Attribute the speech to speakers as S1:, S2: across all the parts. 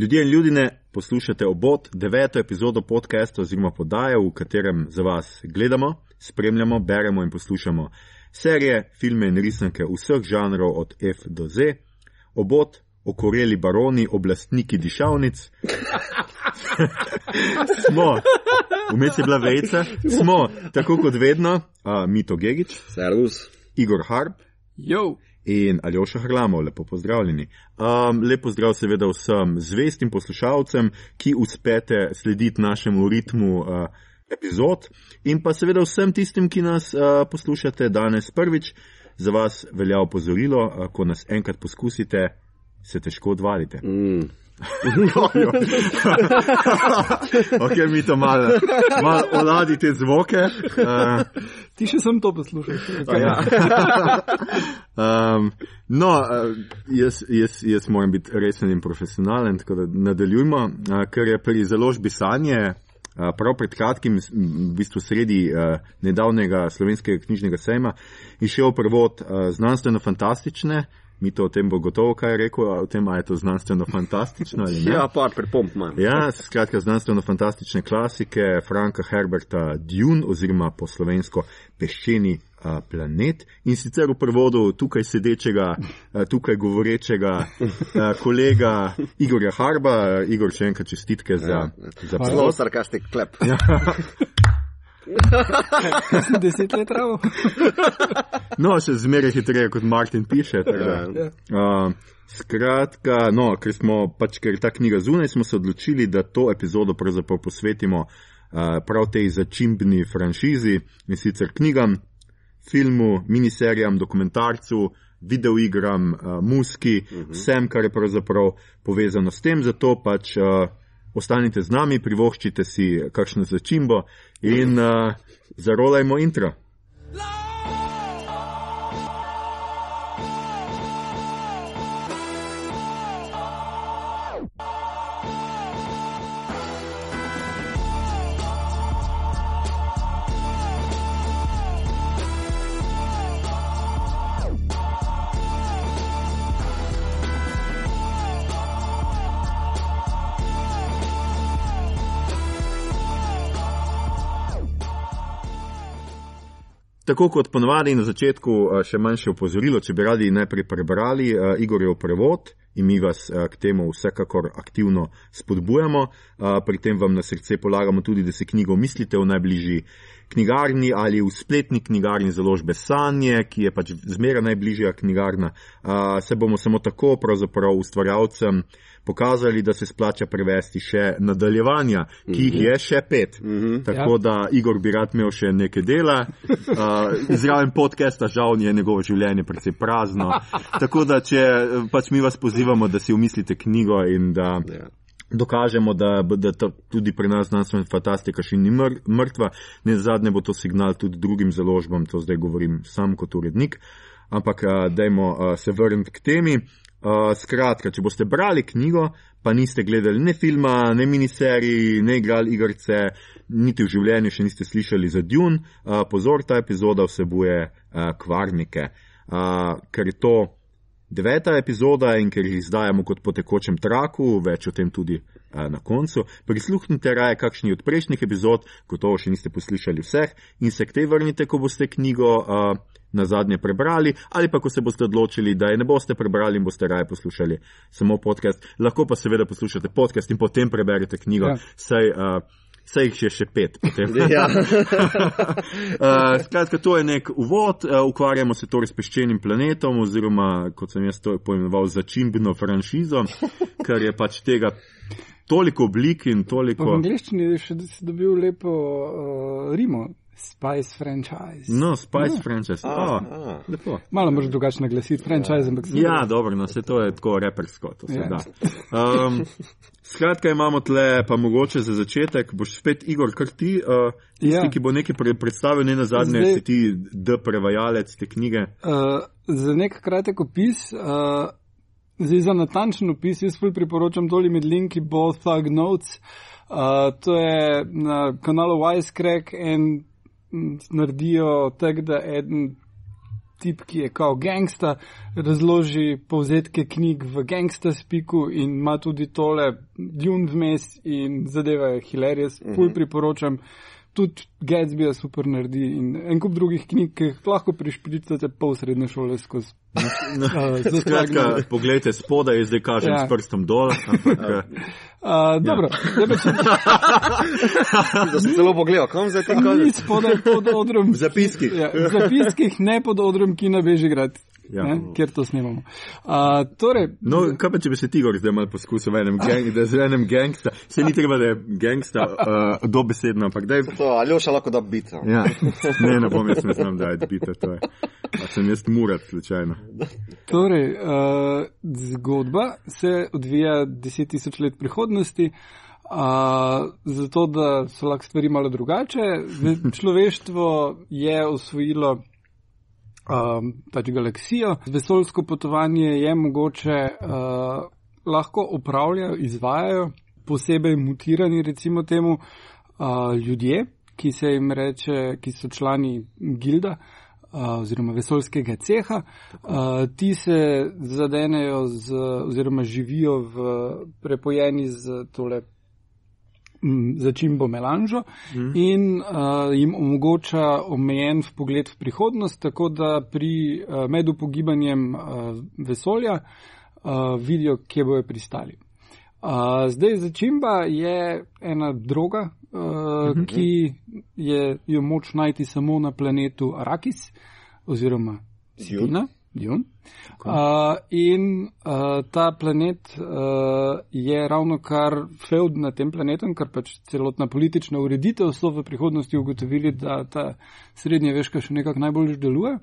S1: Ljudje in ljudine, poslušate obot deveto epizodo podcasta oziroma podaje, v katerem za vas gledamo, spremljamo, beremo in poslušamo serije, filme in risanke vseh žanrov od F do Z. Obot, okoreli baroni, oblastniki dišavnic. smo, vmes je bila vejca, smo, tako kot vedno, uh, Mito Gigič,
S2: Servus.
S1: Igor Harp
S3: Jo,
S1: in Aljoša Hrlamov, lepo pozdravljeni. Um, lep pozdrav seveda vsem zvestim poslušalcem, ki uspete slediti našemu ritmu uh, epizod in pa seveda vsem tistim, ki nas uh, poslušate danes prvič. Za vas velja opozorilo, uh, ko nas enkrat poskusite, se težko odvalite.
S2: Mm.
S1: ok, mi to malo mal oladite zvoke. Uh,
S3: ti še sem to poslušal.
S1: Ja. um, no, uh, jaz, jaz, jaz moram biti resen in profesionalen, tako da nadaljujmo, uh, ker je pri založbi Sanje. Uh, prav pred kratkim, v bistvu sredi uh, nedavnega slovenskega knjižnega sejma, išel prevod uh, znanstveno-fantastične. Mi to o tem bo gotovo kaj rekel, o tem, ali je to znanstveno-fantastično ali ne.
S2: Ja, par pripomp imam.
S1: Ja, skratka, znanstveno-fantastične klasike Franka Herberta Dune oziroma po slovensko peščeni a, planet in sicer v prevodu tukaj sedečega, a, tukaj govorečega a, kolega Igorja Harba. Igor, še enkrat čestitke za, za
S2: Zelo
S1: prevod.
S2: sarkastik klep.
S1: Ja.
S3: Deset let travo.
S1: No, še zmeraj hitreje kot Martin piše. da.
S2: Ja.
S1: Uh, skratka, no, ker smo pač, ker je ta knjiga zunaj, smo se odločili, da to epizodo pravzaprav posvetimo uh, prav tej začimbni franšizi in sicer knjigam, filmu, miniserijam, dokumentarcu, videoigram, uh, muski, uh -huh. vsem, kar je pravzaprav povezano s tem. Zato pač uh, ostanite z nami, privoščite si kakšno začimbo in uh, zarolajmo intro. Tako kot ponovadi na začetku, še manjše opozorilo, če bi radi najprej prebrali Igorjev prevod in mi vas k temu vsekakor aktivno spodbujamo. Pri tem vam na srce polagamo tudi, da se knjigo mislite v najbližji knjigarni ali v spletni knjigarni založbe Sanje, ki je pač zmeraj najbližja knjigarna. Uh, se bomo samo tako pravzaprav ustvarjalcem pokazali, da se splača prevesti še nadaljevanja, ki jih je še pet. Tako da Igor bi rad imel še nekaj dela. Uh, zraven podcasta žal je njegovo življenje precej prazno. Tako da, če pač mi vas pozivamo, da si umislite knjigo in da
S2: Ja.
S1: Dokažemo, da, da to tudi pri nas znanstvena fantastika še ni mr mrtva. Ne zadnje bo to signal tudi drugim založbam, to zdaj govorim sam kot urednik. Ampak uh, dajmo uh, se vrniti k temi. Uh, skratka, če boste brali knjigo, pa niste gledali ne filma, ne miniserij, ne igrali igrice, niti v življenju še niste slišali za Dune, uh, pozor, ta epizoda vsebuje uh, kvarnike, uh, ker je to deveta epizoda in ker jih izdajamo kot po tekočem traku, več o tem tudi uh, na koncu. Prisluhnite raje kakšni od prejšnjih epizod, gotovo še niste poslušali vseh in se k tej vrnite, ko boste knjigo uh, na zadnje prebrali, ali pa ko se boste odločili, da je ne boste prebrali in boste raje poslušali samo podcast. Lahko pa seveda poslušate podcast in potem preberete knjigo,
S3: Ja.
S1: saj, uh, saj jih je še pet. Potem.
S2: Ja.
S1: Uh, skratka, to je nek uvod, uh, ukvarjamo se torej s peščenim planetom, oziroma kot sem jaz to poimenoval, začimbno franšizo, ker je pač tega toliko oblik in
S3: v
S1: toliko.
S3: angliščini še si dobil lepo uh, Rimo, Spice franchise.
S1: No, Spice
S3: Ja.
S1: franchise.
S2: A,
S1: Oh,
S2: a.
S1: lepo.
S3: Malo moraš drugače naglasiti franchise, ampak se
S1: Ja, dobro, no, se to je tako repersko, to se
S3: Ja.
S1: da. Um, skratka, imamo tle, pa mogoče za začetek, boš spet Igor, kar ti, uh, tisti,
S3: Ja.
S1: ki bo nekaj pre predstavil, ne na zadnje,
S3: Zdaj-
S1: si ti D prevajalec te knjige.
S3: Uh, za nek kratek opis, uh, zdaj za natančen opis, jaz ful priporočam doli med linki Ball Thug Notes. Uh, to je na kanalu Wisecrack in mm, naredijo tak, da eden tip, ki je kao gangsta, razloži povzetke knjig v gangsta spiku in ima tudi tole djun vmes in zadeva je hilarious, mm -hmm. ful priporočam. Tudi Gatsby je super naredi in en kup drugih knjig, ki jih lahko prišplicate pol srednje šole skozi.
S1: No, uh, skratka, poglejte spodaj, zdaj kažem ja. s prstom dol. Ampak,
S3: uh, dobro, ja. da
S2: se celo pogleda, kam zdaj ti kažeš?
S3: Spodaj pod odrom.
S1: V zapiskih.
S3: Ja, v zapiskih, ne pod odrom, ki na Bežigrad ja. ne, kjer to snimamo. Uh, torej,
S1: no, kaj pa če bi se ti, Gori, zdaj malo poskusil v enem, gang, enem gangsta, se ni treba, da je gangsta uh, dobesedno, ampak da je.
S2: To, ali oša lahko da bita.
S1: Ja. Ne, ne bom jaz ne znam, da je bita, to je. A sem jaz murat, slučajno.
S3: Torej, uh, zgodba se odvija deset tisoč let prihodnosti. Uh, zato, da so lahko stvari malo drugače, človeštvo je osvojilo um, pač galaksijo. Vesoljsko potovanje je mogoče uh, lahko upravljajo, izvajajo, posebej mutirani, recimo temu, uh, ljudje, ki se jim reče, ki so člani gilda. Uh, oziroma, vesoljskega ceha. Uh, ti se zadenejo z, oziroma živijo v prepojeni z tole začimbo melanžo mm. in uh, jim omogoča omejen pogled v prihodnost, tako da pri uh, med upogibanjem uh, vesolja uh, vidijo, kje bojo pristali. Uh, zdaj začimba je ena droga, uh, mm -hmm. ki je jo moč najti samo na planetu Arakis oziroma Sina. Dion. Uh, in uh, ta planet uh, je ravno kar feud na tem planetu, ker pač celotna politična ureditev so v prihodnosti ugotovili, da ta srednja veška še nekako najbolj deluje.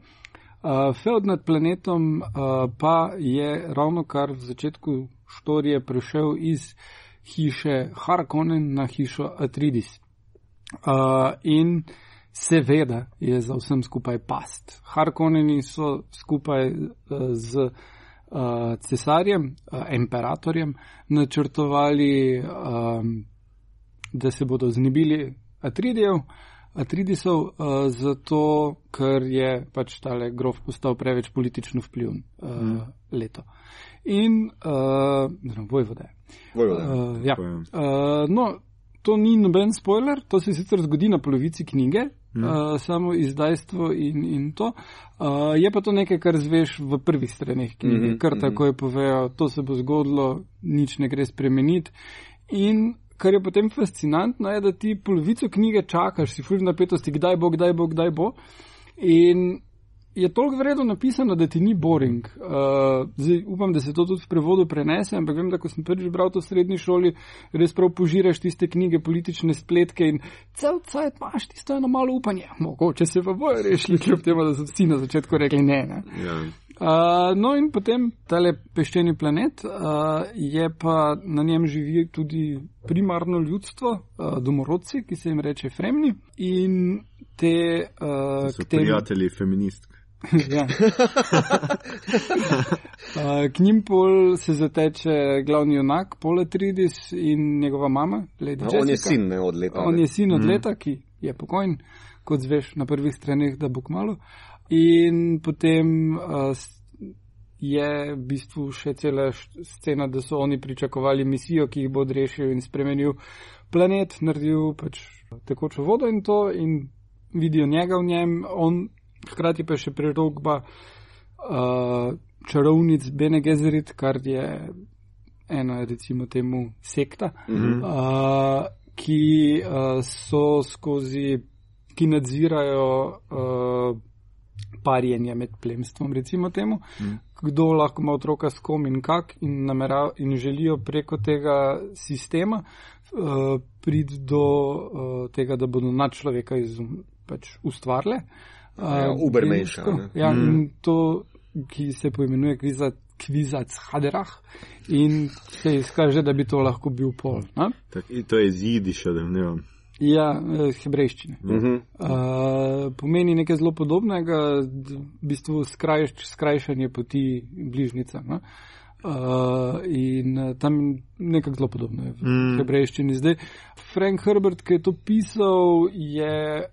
S3: Uh, feud nad planetom uh, pa je ravno kar v začetku štorije prešel iz hiše Harkonnen na hišo Atridis. Uh, in seveda je za vsem skupaj past. Harkoneni so skupaj uh, z uh, cesarjem, uh, imperatorjem, načrtovali, um, da se bodo znebili Atridijev. Atridisov, uh, zato ker je pač tale grof postal preveč politično vpliven uh, mm. leto. In, uh, vojvode.
S2: Vojvode.
S3: Uh, ja. uh, no, to ni noben spoiler, to se sicer zgodi na polovici knjige, mm. uh, samo izdajstvo in, in to. Uh, je pa to nekaj, kar zveš v prvih straneh knjige, mm -hmm, kar tako je povedal, to se bo zgodilo, nič ne gre spremeniti. In kar je potem fascinantno, je, da ti polovico knjige čakaš, si fulj napetosti, kdaj bo, kdaj bo, kdaj bo. In je toliko vredno napisano, da ti ni boring. Uh, zdaj, upam, da se to tudi v prevodu prenese, ampak vem, da ko sem prvič bral to v srednji šoli, res prav požiraš tiste knjige, politične spletke in cel cajt imaš tisto eno malo upanje. Mogoče se pa bojo rešili, kljub temu, da so vsi na začetku rekli ne. ne.
S1: Ja.
S3: Uh, no in potem tale peščeni planet, uh, je pa na njem živi tudi primarno ljudstvo, uh, domorodci, ki se jim reče fremni in te. Uh,
S1: tem... Prijatelji feministk. ja.
S3: K njim pol se zateče glavni junak, Poletridis in njegova mama, Lady no,
S2: On je sin ne, od leta.
S3: On je sin od mm. leta, ki je pokojn, kot zveš na prvih straneh, da bo kmalo. In potem uh, je v bistvu še cela scena, da so oni pričakovali misijo, ki jih bo odrešil in spremenil planet, naredil pač tekočo vodo in to in vidijo njega v njem. On hkrati pa še prerogba uh, čarovnic Bene Gezerit, kar je ena, recimo, temu sekta, mm -hmm. uh, ki uh, so skozi, ki nadzirajo uh, parjenje med plemstvom, recimo temu, mm -hmm. kdo lahko ima otroka s kom in kak in, namerav, in želijo preko tega sistema uh, priti do uh, tega, da bodo nad človeka izum, pač ustvarile. Uh,
S2: Ja, Ubermenša.
S3: Ja, mm. to, ki se poimenuje kvizac Haderah in se izkaže, da bi to lahko bil pol.
S1: Tak, to je zidiša, da ne vem.
S3: Ja, eh, hebrejščine. Mm -hmm. uh, pomeni nekaj zelo podobnega, v bistvu skrajš, skrajšanje poti bližnica. Uh, in tam nekaj zelo podobno je v mm. hebrejščini. Zdaj, Frank Herbert, ki je to pisal, je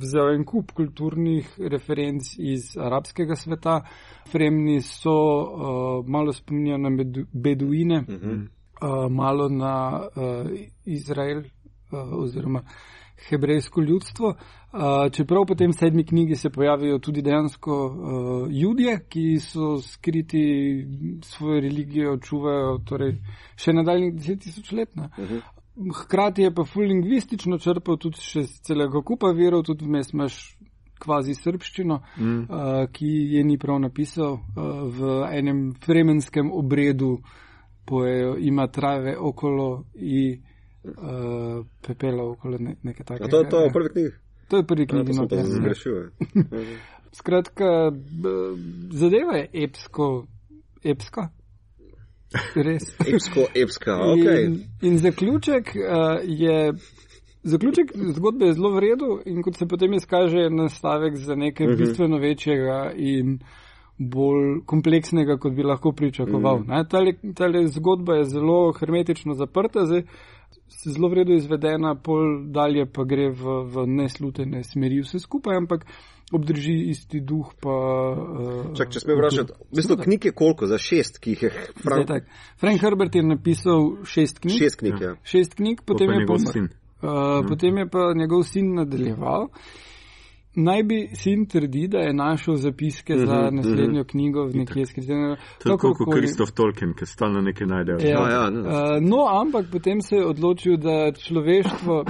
S3: vzel en kup kulturnih referenc iz arabskega sveta. Fremni so uh, malo spominjajo na bedu, beduine, uh -huh. uh, malo na uh, Izrael uh, oziroma hebrejsko ljudstvo. Uh, čeprav potem v sedmi knjigi se pojavijo tudi dejansko uh, ljudje, ki so skriti svojo religijo, čuvajo torej, še nadaljnjih deset tisoč let. Uh -huh. Hkrati je pa fullingvistično črpal tudi še celega kupa verov, tudi vmes imaš kvazi srpščino, mm. uh, ki je ni prav napisal uh, v enem fremenskem obredu, pojejo, ima trave okolo in uh, pepela okolo ne, nekaj takega.
S2: To, to je prvi knjig.
S3: To je prvi knjig,
S2: no, to sem zgrešil.
S3: Skratka, zadeva je epsko, epska. Res.
S2: Epsko, epska, ok.
S3: In, in zaključek uh, je. Zaključek zgodbe je zelo v redu in kot se potem izkaže, je nastavek za nekaj uh -huh. bistveno večjega in bolj kompleksnega, kot bi lahko pričakoval. Uh -huh. Ta zgodba je zelo hermetično zaprta, zdaj se zelo v redu izvedena, pol dalje pa gre v, v neslutene smeri vse skupaj, ampak obdrži isti duh. Pa, uh,
S2: Čak, če smem vprašati, mislim, knjig je koliko, za šest, ki jih je
S3: Frank... Frank Herbert je napisal šest knjig.
S2: Šest knjig, ja.
S3: Šest knjig, potem je pomrl. Uh, hmm. Potem je pa njegov sin nadaljeval. Naj bi sin trdi, da je našel zapiske mm -hmm, za naslednjo mm -hmm. knjigo v nekje skrižene.
S1: Tako kot Kristof Tolkien, ki stalno nekaj najde.
S3: Ja, no, ja, uh, no, ampak potem se je odločil, da človeštvo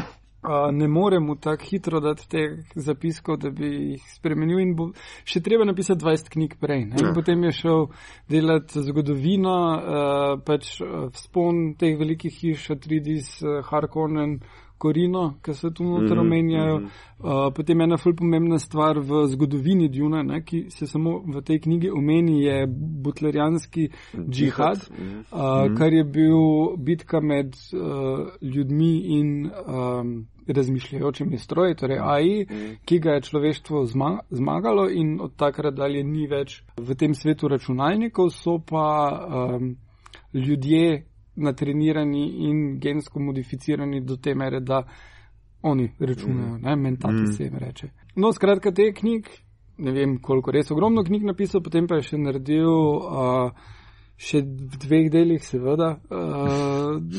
S3: uh, ne more mu tako hitro dati teh zapiskov, da bi jih spremenil in bo še treba napisati 20 knjig prej. Ja. Potem je šel delati zgodovino, uh, pač uh, spon teh velikih hiš, Atridis, uh, Harkonnen. Korino, ki se tu noter mhm, omenjajo. Mm -hmm. uh, potem ena fulj pomembna stvar v zgodovini Djuna, ne, ki se samo v tej knjigi omeni, je butlerijanski džihad, mm -hmm. uh, kar je bil bitka med uh, ljudmi in um, razmišljajočimi stroji, torej AI, mm -hmm. ki ga je človeštvo zma zmagalo in od takrat dalje ni več v tem svetu računalnikov, so pa um, ljudje natrenirani in gensko modificirani do te mere, da oni računajo, ne, mentati mm. se jim reče. No, skratka, te knjig, ne vem koliko, res ogromno knjig napisal, potem pa je še naredil. Uh, Še v dveh delih, seveda, uh,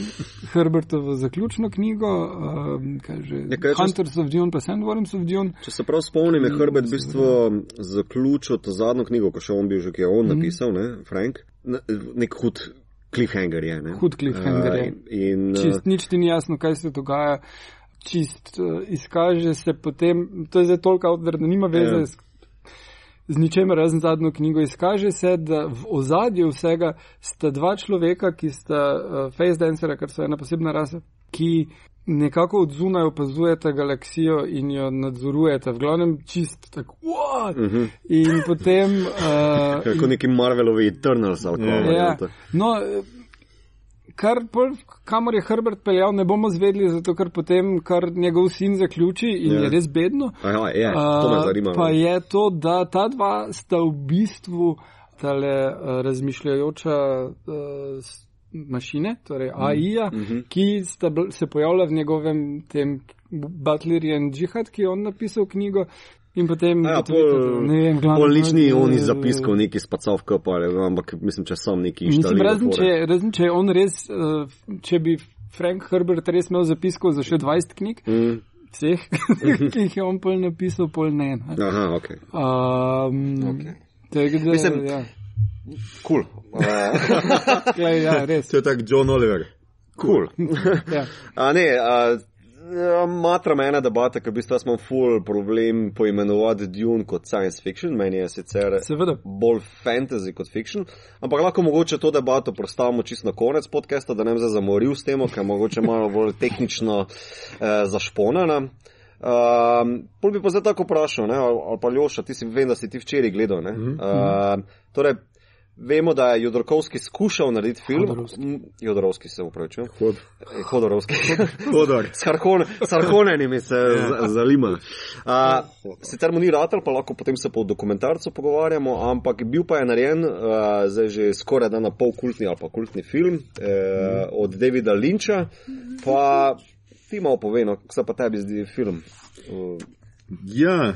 S3: Herbertovo zaključno knjigo, uh, kaže Nekaj, Hunters če, of Dune, pa Sandworms of Dune.
S2: Če se prav spomnim, je Herbert v bistvu zaključil to zadnjo knjigo, ko še on bil že, ki je on mm. napisal, ne, Frank, nek hud cliffhanger je. Ne?
S3: Hud cliffhanger je. Uh, in, uh, čist, nič ti ni jasno, kaj se dogaja. Čist uh, izkaže se potem, to je zdaj toliko odver, da nima veze yeah. z, z ničemer razen zadnjo knjigo. Izkaže se, da v ozadju vsega sta dva človeka, ki sta uh, face dancera, kar so ena posebna rasa, ki nekako od zunaj opazujete galaksijo in jo nadzorujete, v glavnem čist tako. Uh mhm. -huh. In potem. Uh,
S2: Kot neki Marvelovi Eternals ali kaj
S3: ja. no, kar kamor je Herbert peljal, ne bomo zvedli, zato ker potem, kar njegov sin zaključi in ja. je res bedno.
S2: Aha, je, to me zanima.
S3: Uh, pa je to, da ta dva sta v bistvu tale uh, razmišljajoča. Uh, mašine, torej mm. AI-ja, mm -hmm. ki sta se pojavila v njegovem tem Butlerjen džihad, ki je on napisal knjigo. In potem,
S2: ja, pol, ne vem, glavno. Nič ni on iz zapiskov, neki spacovka, pa ali, ampak mislim, če sem neki. Mislim,
S3: razen če, razen če je on res, uh, če bi Frank Herbert res imel zapiskov za še 20 knjig, mm. vseh, ki jih je on pol napisal, pol ne.
S2: Aha, ok.
S3: Um, okay. Tega, da, mislim, ja.
S2: Cool.
S3: ja, ja, res.
S1: To je tak John Oliver.
S2: Cool. ja. A ne, a, matra me ena debata, ker v bistvu smo full problem poimenovati Dune kot science fiction, meni je sicer
S3: Seveda.
S2: bolj fantasy kot fiction, ampak lahko mogoče to debato prostavimo čisto na konec podcasta, da ne bi zamoril s tem, ker je mogoče malo bolj tehnično eh, zašponana. Um, pol bi pa zdaj tako vprašal, ne, ali, pa Ljoša, ti si vem, da si ti včeraj gledal. Mm -hmm. uh, torej, Vemo, da je Jodorkovski skušal narediti film. Jodorkovski se upravičuje.
S1: Hod.
S2: Hodorovski.
S1: Hodor.
S2: S Harkonenimi se ja. zalima. Uh, sicer mu ni ratal, pa lahko potem se po dokumentarcu pogovarjamo, ampak bil pa je narejen uh, zdaj že skoraj da na pol kultni ali pa kultni film uh, mm. od Davida Linča. Pa ti malo poveno, kaj pa tebi zdi film. Uh,
S1: Ja.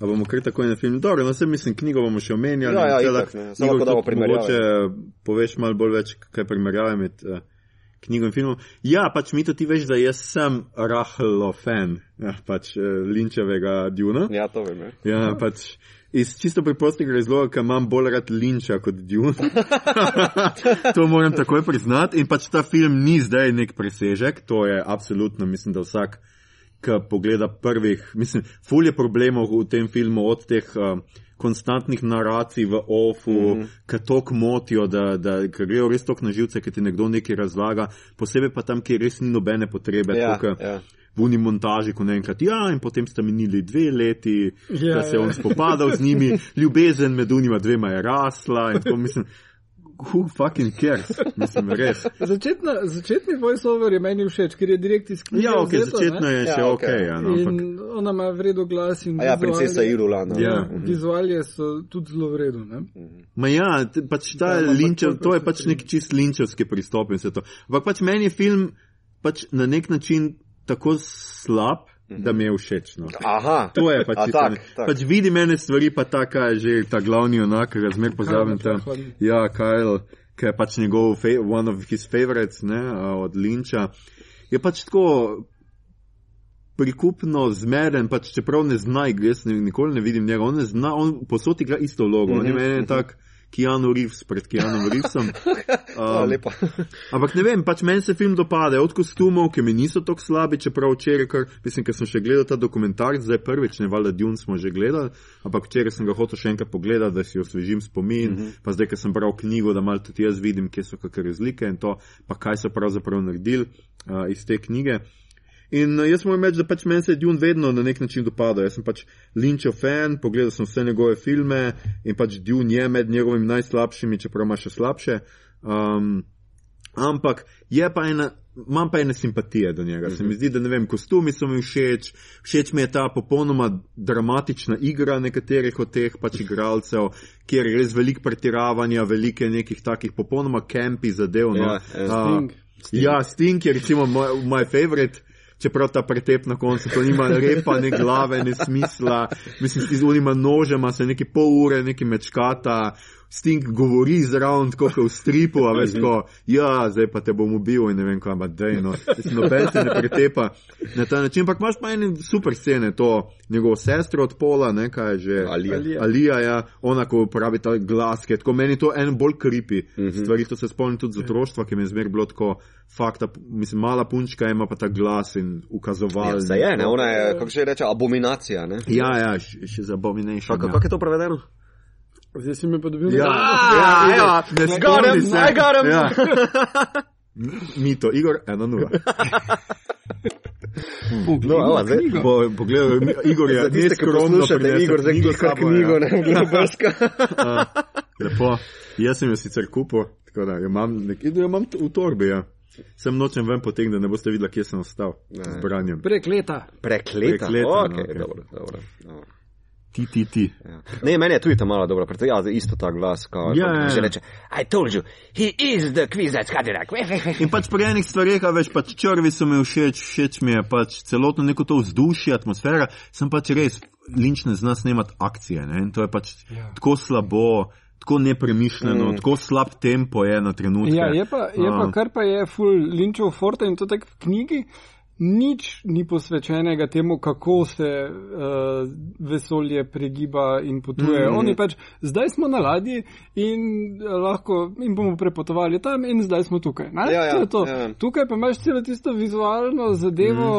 S1: A bomo kar tako na film. Dobro, no se mislim, knjigo bomo še omenjali.
S2: Ja, ja, itak, ne. Samo lahko damo primerjave.
S1: Mogoče poveš malo bolj več, kaj primerjave med uh, knjigo in filmom. Ja, pač mi to ti veš, da jaz sem rahlo fan ja, pač, uh, Linčevega Duna.
S2: Ja, to vem. Ja.
S1: Ja, pač iz čisto preprostega razloga, ker imam bolj rad Linča kot Dune. to moram takoj priznati. In pač ta film ni zdaj nek presežek, to je absolutno, mislim, da vsak, ki pogleda prvih, mislim, ful je problemov v tem filmu od teh. Uh, Konstantnih naracij v ofu, mm. -hmm. ki tok motijo, da, da grejo res tok na živce, ki ti nekdo nekaj razlaga, posebej pa tam, kjer res ni nobene potrebe.
S2: Ja,
S1: tako,
S2: ja.
S1: V uni montaži, ko naenkrat, ja, in potem sta minili dve leti,
S3: Ja,
S1: da se je
S3: ja.
S1: on spopadal z njimi, ljubezen med unima dvema je rasla in tako mislim, who fucking cares, mislim, res.
S3: Začetna, začetni voiceover je meni všeč, ker je direkt iz knjige.
S1: Ja, ok,
S3: vzeto,
S1: začetno
S3: ne.
S1: je še
S2: Ja,
S1: ok,
S2: okej.
S1: ja, no, ampak,
S3: In ona ima vredo glas in
S2: A ja, princesa Irula. No.
S1: Ja.
S3: Vizualje so tudi zelo vredo. Ne?
S1: ma ja, pač ta
S3: Ja, ampak
S1: linčev,
S3: to je pač
S1: pač nek čist linčevski pristop in vse to. Ampak pač meni je film pač na nek način tako slab, da mi je všeč. No.
S2: Aha,
S1: To je pač,
S2: tak,
S1: ne.
S2: tak.
S1: pač vidi mene stvari, pa taka je že ta glavni onak, ki ga zmer pozabim tam. Ja, Kyle, ki je pač njegov, one of his favorites, ne, od Linča. Je pač tako prikupno zmeden, pač čeprav ne zna, jaz ne, nikoli ne vidim njega, on ne zna, on posod igra isto vlogo, on je
S2: Mhm,
S1: meni tak Keanu Reeves pred Keanu Reevesom. Um. Ampak ne vem, pač meni se film dopade, od kostumov, ki mi niso tako slabi, čeprav včeraj, kar, mislim, ker sem še gledal ta dokumentarc, zdaj prvič, ne valjda Dune smo že gledali, ampak včeraj sem ga hotel še enkrat pogledati, da si osvežim spomin, mm -hmm. pa zdaj, ker sem bral knjigo, da malo tudi jaz vidim, kje so kakšne razlike in to, pa kaj so pravzaprav naredili uh, iz te knjige. In uh, jaz moram reči, da pač meni se je Dune vedno na nek način dopadal. Jaz sem pač Lynchov fan, pogledal sem vse njegove filme in pač Dune je med njegovimi najslabšimi, čeprav ima še slabše. Um, ampak je pa ena. Imam pa ene simpatije do njega. Se mi zdi, da ne vem, kostumi so mi všeč, všeč mi je ta popolnoma dramatična igra nekaterih od teh pač igralcev, kjer je res veliko pretiravanja, velike nekih takih popolnoma kempi zadev. No.
S2: Ja, ja.
S1: A,
S3: Sting.
S1: Ja, Sting je recimo moj, moj favorit. Čeprav ta pretep na koncu, to nima repa, ne glave, ne smisla, mislim, z unima nožema se neki pol ure, neki mečkata, Sting govori zraven, tako kot v stripu, a veš, ko, ja, zdaj pa te bom ubil in ne vem, kam, dej, no, noben se ne pretepa na ta način, ampak imaš pa ene super scene, to njegovo sestro od pola, ne, kaj je že.
S2: Alija.
S3: Alija.
S1: Alija, ja, ona, ko uporabi ta glas, ki je tako meni to en bolj kripi. Mm -hmm. Stvari, to se spomnim tudi z otroštva, ki mi je zmer bilo tako, fakta, mislim, mala punčka ima pa ta glas in ukazoval.
S2: Ja, je, ne, ona je, kako se reče, abominacija. Ne?
S1: Ja, ja, še, za abomination.
S2: Kako,
S1: ja.
S2: kako je to prevedeno?
S3: Zdaj si me pa dobil
S1: Ja,
S3: na
S2: Ah,
S1: ja,
S2: evo,
S1: ne.
S2: I got him.
S1: Ja. Mito, Igor, ena nula.
S2: No, evo, zdaj-
S1: Bo, pogledaj, Igor je
S2: ki
S1: neskromno
S2: poslušate,
S1: prinesel
S2: Igor zdaj
S1: s sabo,
S2: knjigo,
S1: ja.
S2: ne vem, brska.
S1: Lepo. Jaz sem jo sicer kupil, tako da jo imam, nek, jo imam v torbi. Ja. Sem nočem ven potegniti, da ne boste videli, kje sem ostal z branjem.
S3: Prek leta.
S2: Prekleta.
S1: Prekleta, no,
S2: okay,
S1: okej.
S2: dobro, dobro, dobro.
S1: Ti, ti, ti.
S2: Ja. Ne, meni je tudi ta malo dobra, preto ja, isto ta glas,
S1: Ja,
S2: ja,
S1: ja,
S2: že
S1: ja.
S2: reče, I told you, he is the Kvizac Cadillac.
S1: In pač pri enih stvareh, a veš, pač črvi so mi všeč, všeč mi je pač celotno neko to vzdušje, atmosfera, sem pač res, linč ne zna snemati akcije, ne? in to je pač
S3: Ja.
S1: tako slabo, tako nepremišljeno,
S2: Mm.
S1: tako slab tempo je na trenutke.
S3: Ja, je pa, je pa
S1: A.
S3: kar pa je full linčev forte in to tako v knjigi. Nič ni posvečenega temu, kako se uh, vesolje pregiba in potuje. Mm. Oni pač, zdaj smo na ladji in eh, lahko in bomo prepotovali tam in zdaj smo tukaj. Ne?
S2: Ja, ja,
S3: to je to.
S2: ja.
S3: Tukaj pa imaš celo tisto vizualno zadevo,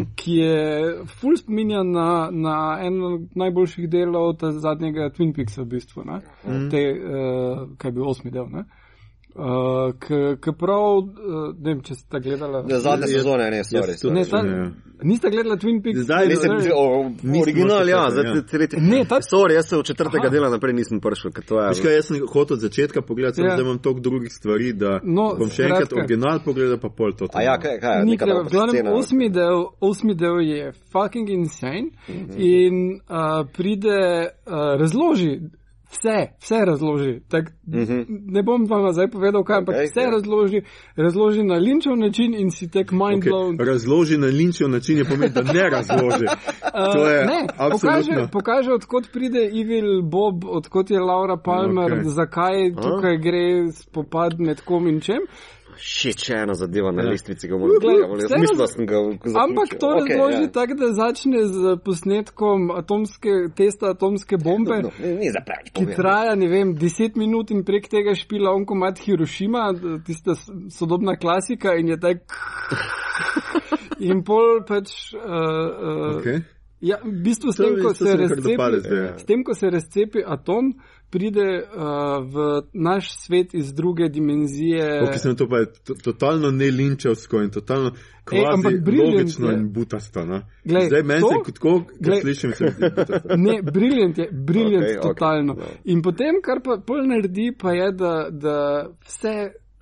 S3: mm. ki je full spominja na, na eno najboljših delov zadnjega Twin Peaksa v bistvu. Mm. Te, uh, kaj je bil osmi del. Ne? Uh, Ker prav, uh, ne vem, če ste gledali.
S2: Ja, Zadnje sezone, ne, sorry.
S1: jaz
S2: sorry.
S3: Ne, ta,
S1: Ja.
S3: niste gledali Twin Peaks?
S1: Zdaj
S2: Nisem,
S1: Zdaj-
S2: o,
S1: Nismo
S2: original, ja, zdaj
S1: ja.
S2: tretji.
S3: Ne, ta-
S2: Sorry, jaz se od četrtega
S3: Aha.
S2: dela naprej nisem prišel, ker to je.
S1: Veš kaj, jaz sem hotel od začetka pogledati,
S3: Ja.
S1: ja. zdaj imam toliko drugih stvari, da
S3: No,
S1: bom še enkrat original pogledal, pa pol to.
S2: A ja, kaj, kaj,
S3: Ni treba,
S2: dobra
S3: v glavnem,
S2: scena.
S3: osmi del, osmi del je fucking insane
S2: Mhm.
S3: in uh, pride, uh, razloži vse, vse razloži. Tak,
S2: Mhm.
S3: mm -hmm. Ne bom vam zdaj povedal, kaj, ampak okay, vse
S2: ja.
S3: razloži, razloži na linčev način in si tek mind
S1: Okay.
S3: blown.
S1: Razloži na linčev način je pomeni, da ne razloži. To je
S3: Uh, ne,
S1: absolutno.
S3: pokaže, pokaže, odkot pride Evil Bob, odkot je Laura Palmer, okay. zakaj tukaj gre spopad med kom in čem.
S2: Še ena zadeva na
S1: Ja.
S2: lestvici, ki moram mislim, da
S3: raz-
S2: sem ga zaključil.
S3: Ampak to
S2: Okej,
S3: razloži
S2: ja.
S3: tako, da začne z posnetkom atomske, testa atomske bombe.
S2: No, ni, ni za preveč
S3: Ki
S2: povedano.
S3: traja, ne vem, deset minut in prek tega špila on komat Hirošima, tista sodobna klasika in je tak. In pol pač. Uh, uh,
S1: Okay.
S3: Ja, v bistvu s
S1: To
S3: tem, ko se, razcepi,
S1: zdaj.
S3: s tem, ko se razcepi atom, pride uh, v naš svet iz druge dimenzije.
S1: Okay, sem to pa je to, totalno nelinčevsko in totalno kvazi
S3: ampak brilliant
S1: logično in butasto. No?
S3: Glej,
S1: Zdaj meni
S3: to-
S1: se kot ko
S3: glej.
S1: slišim, se mi zdi butasto.
S3: Ne, briljant je, briljant okay, totalno.
S2: no.
S3: Okay, in potem, kar pa pol naredi, pa je, da, da vse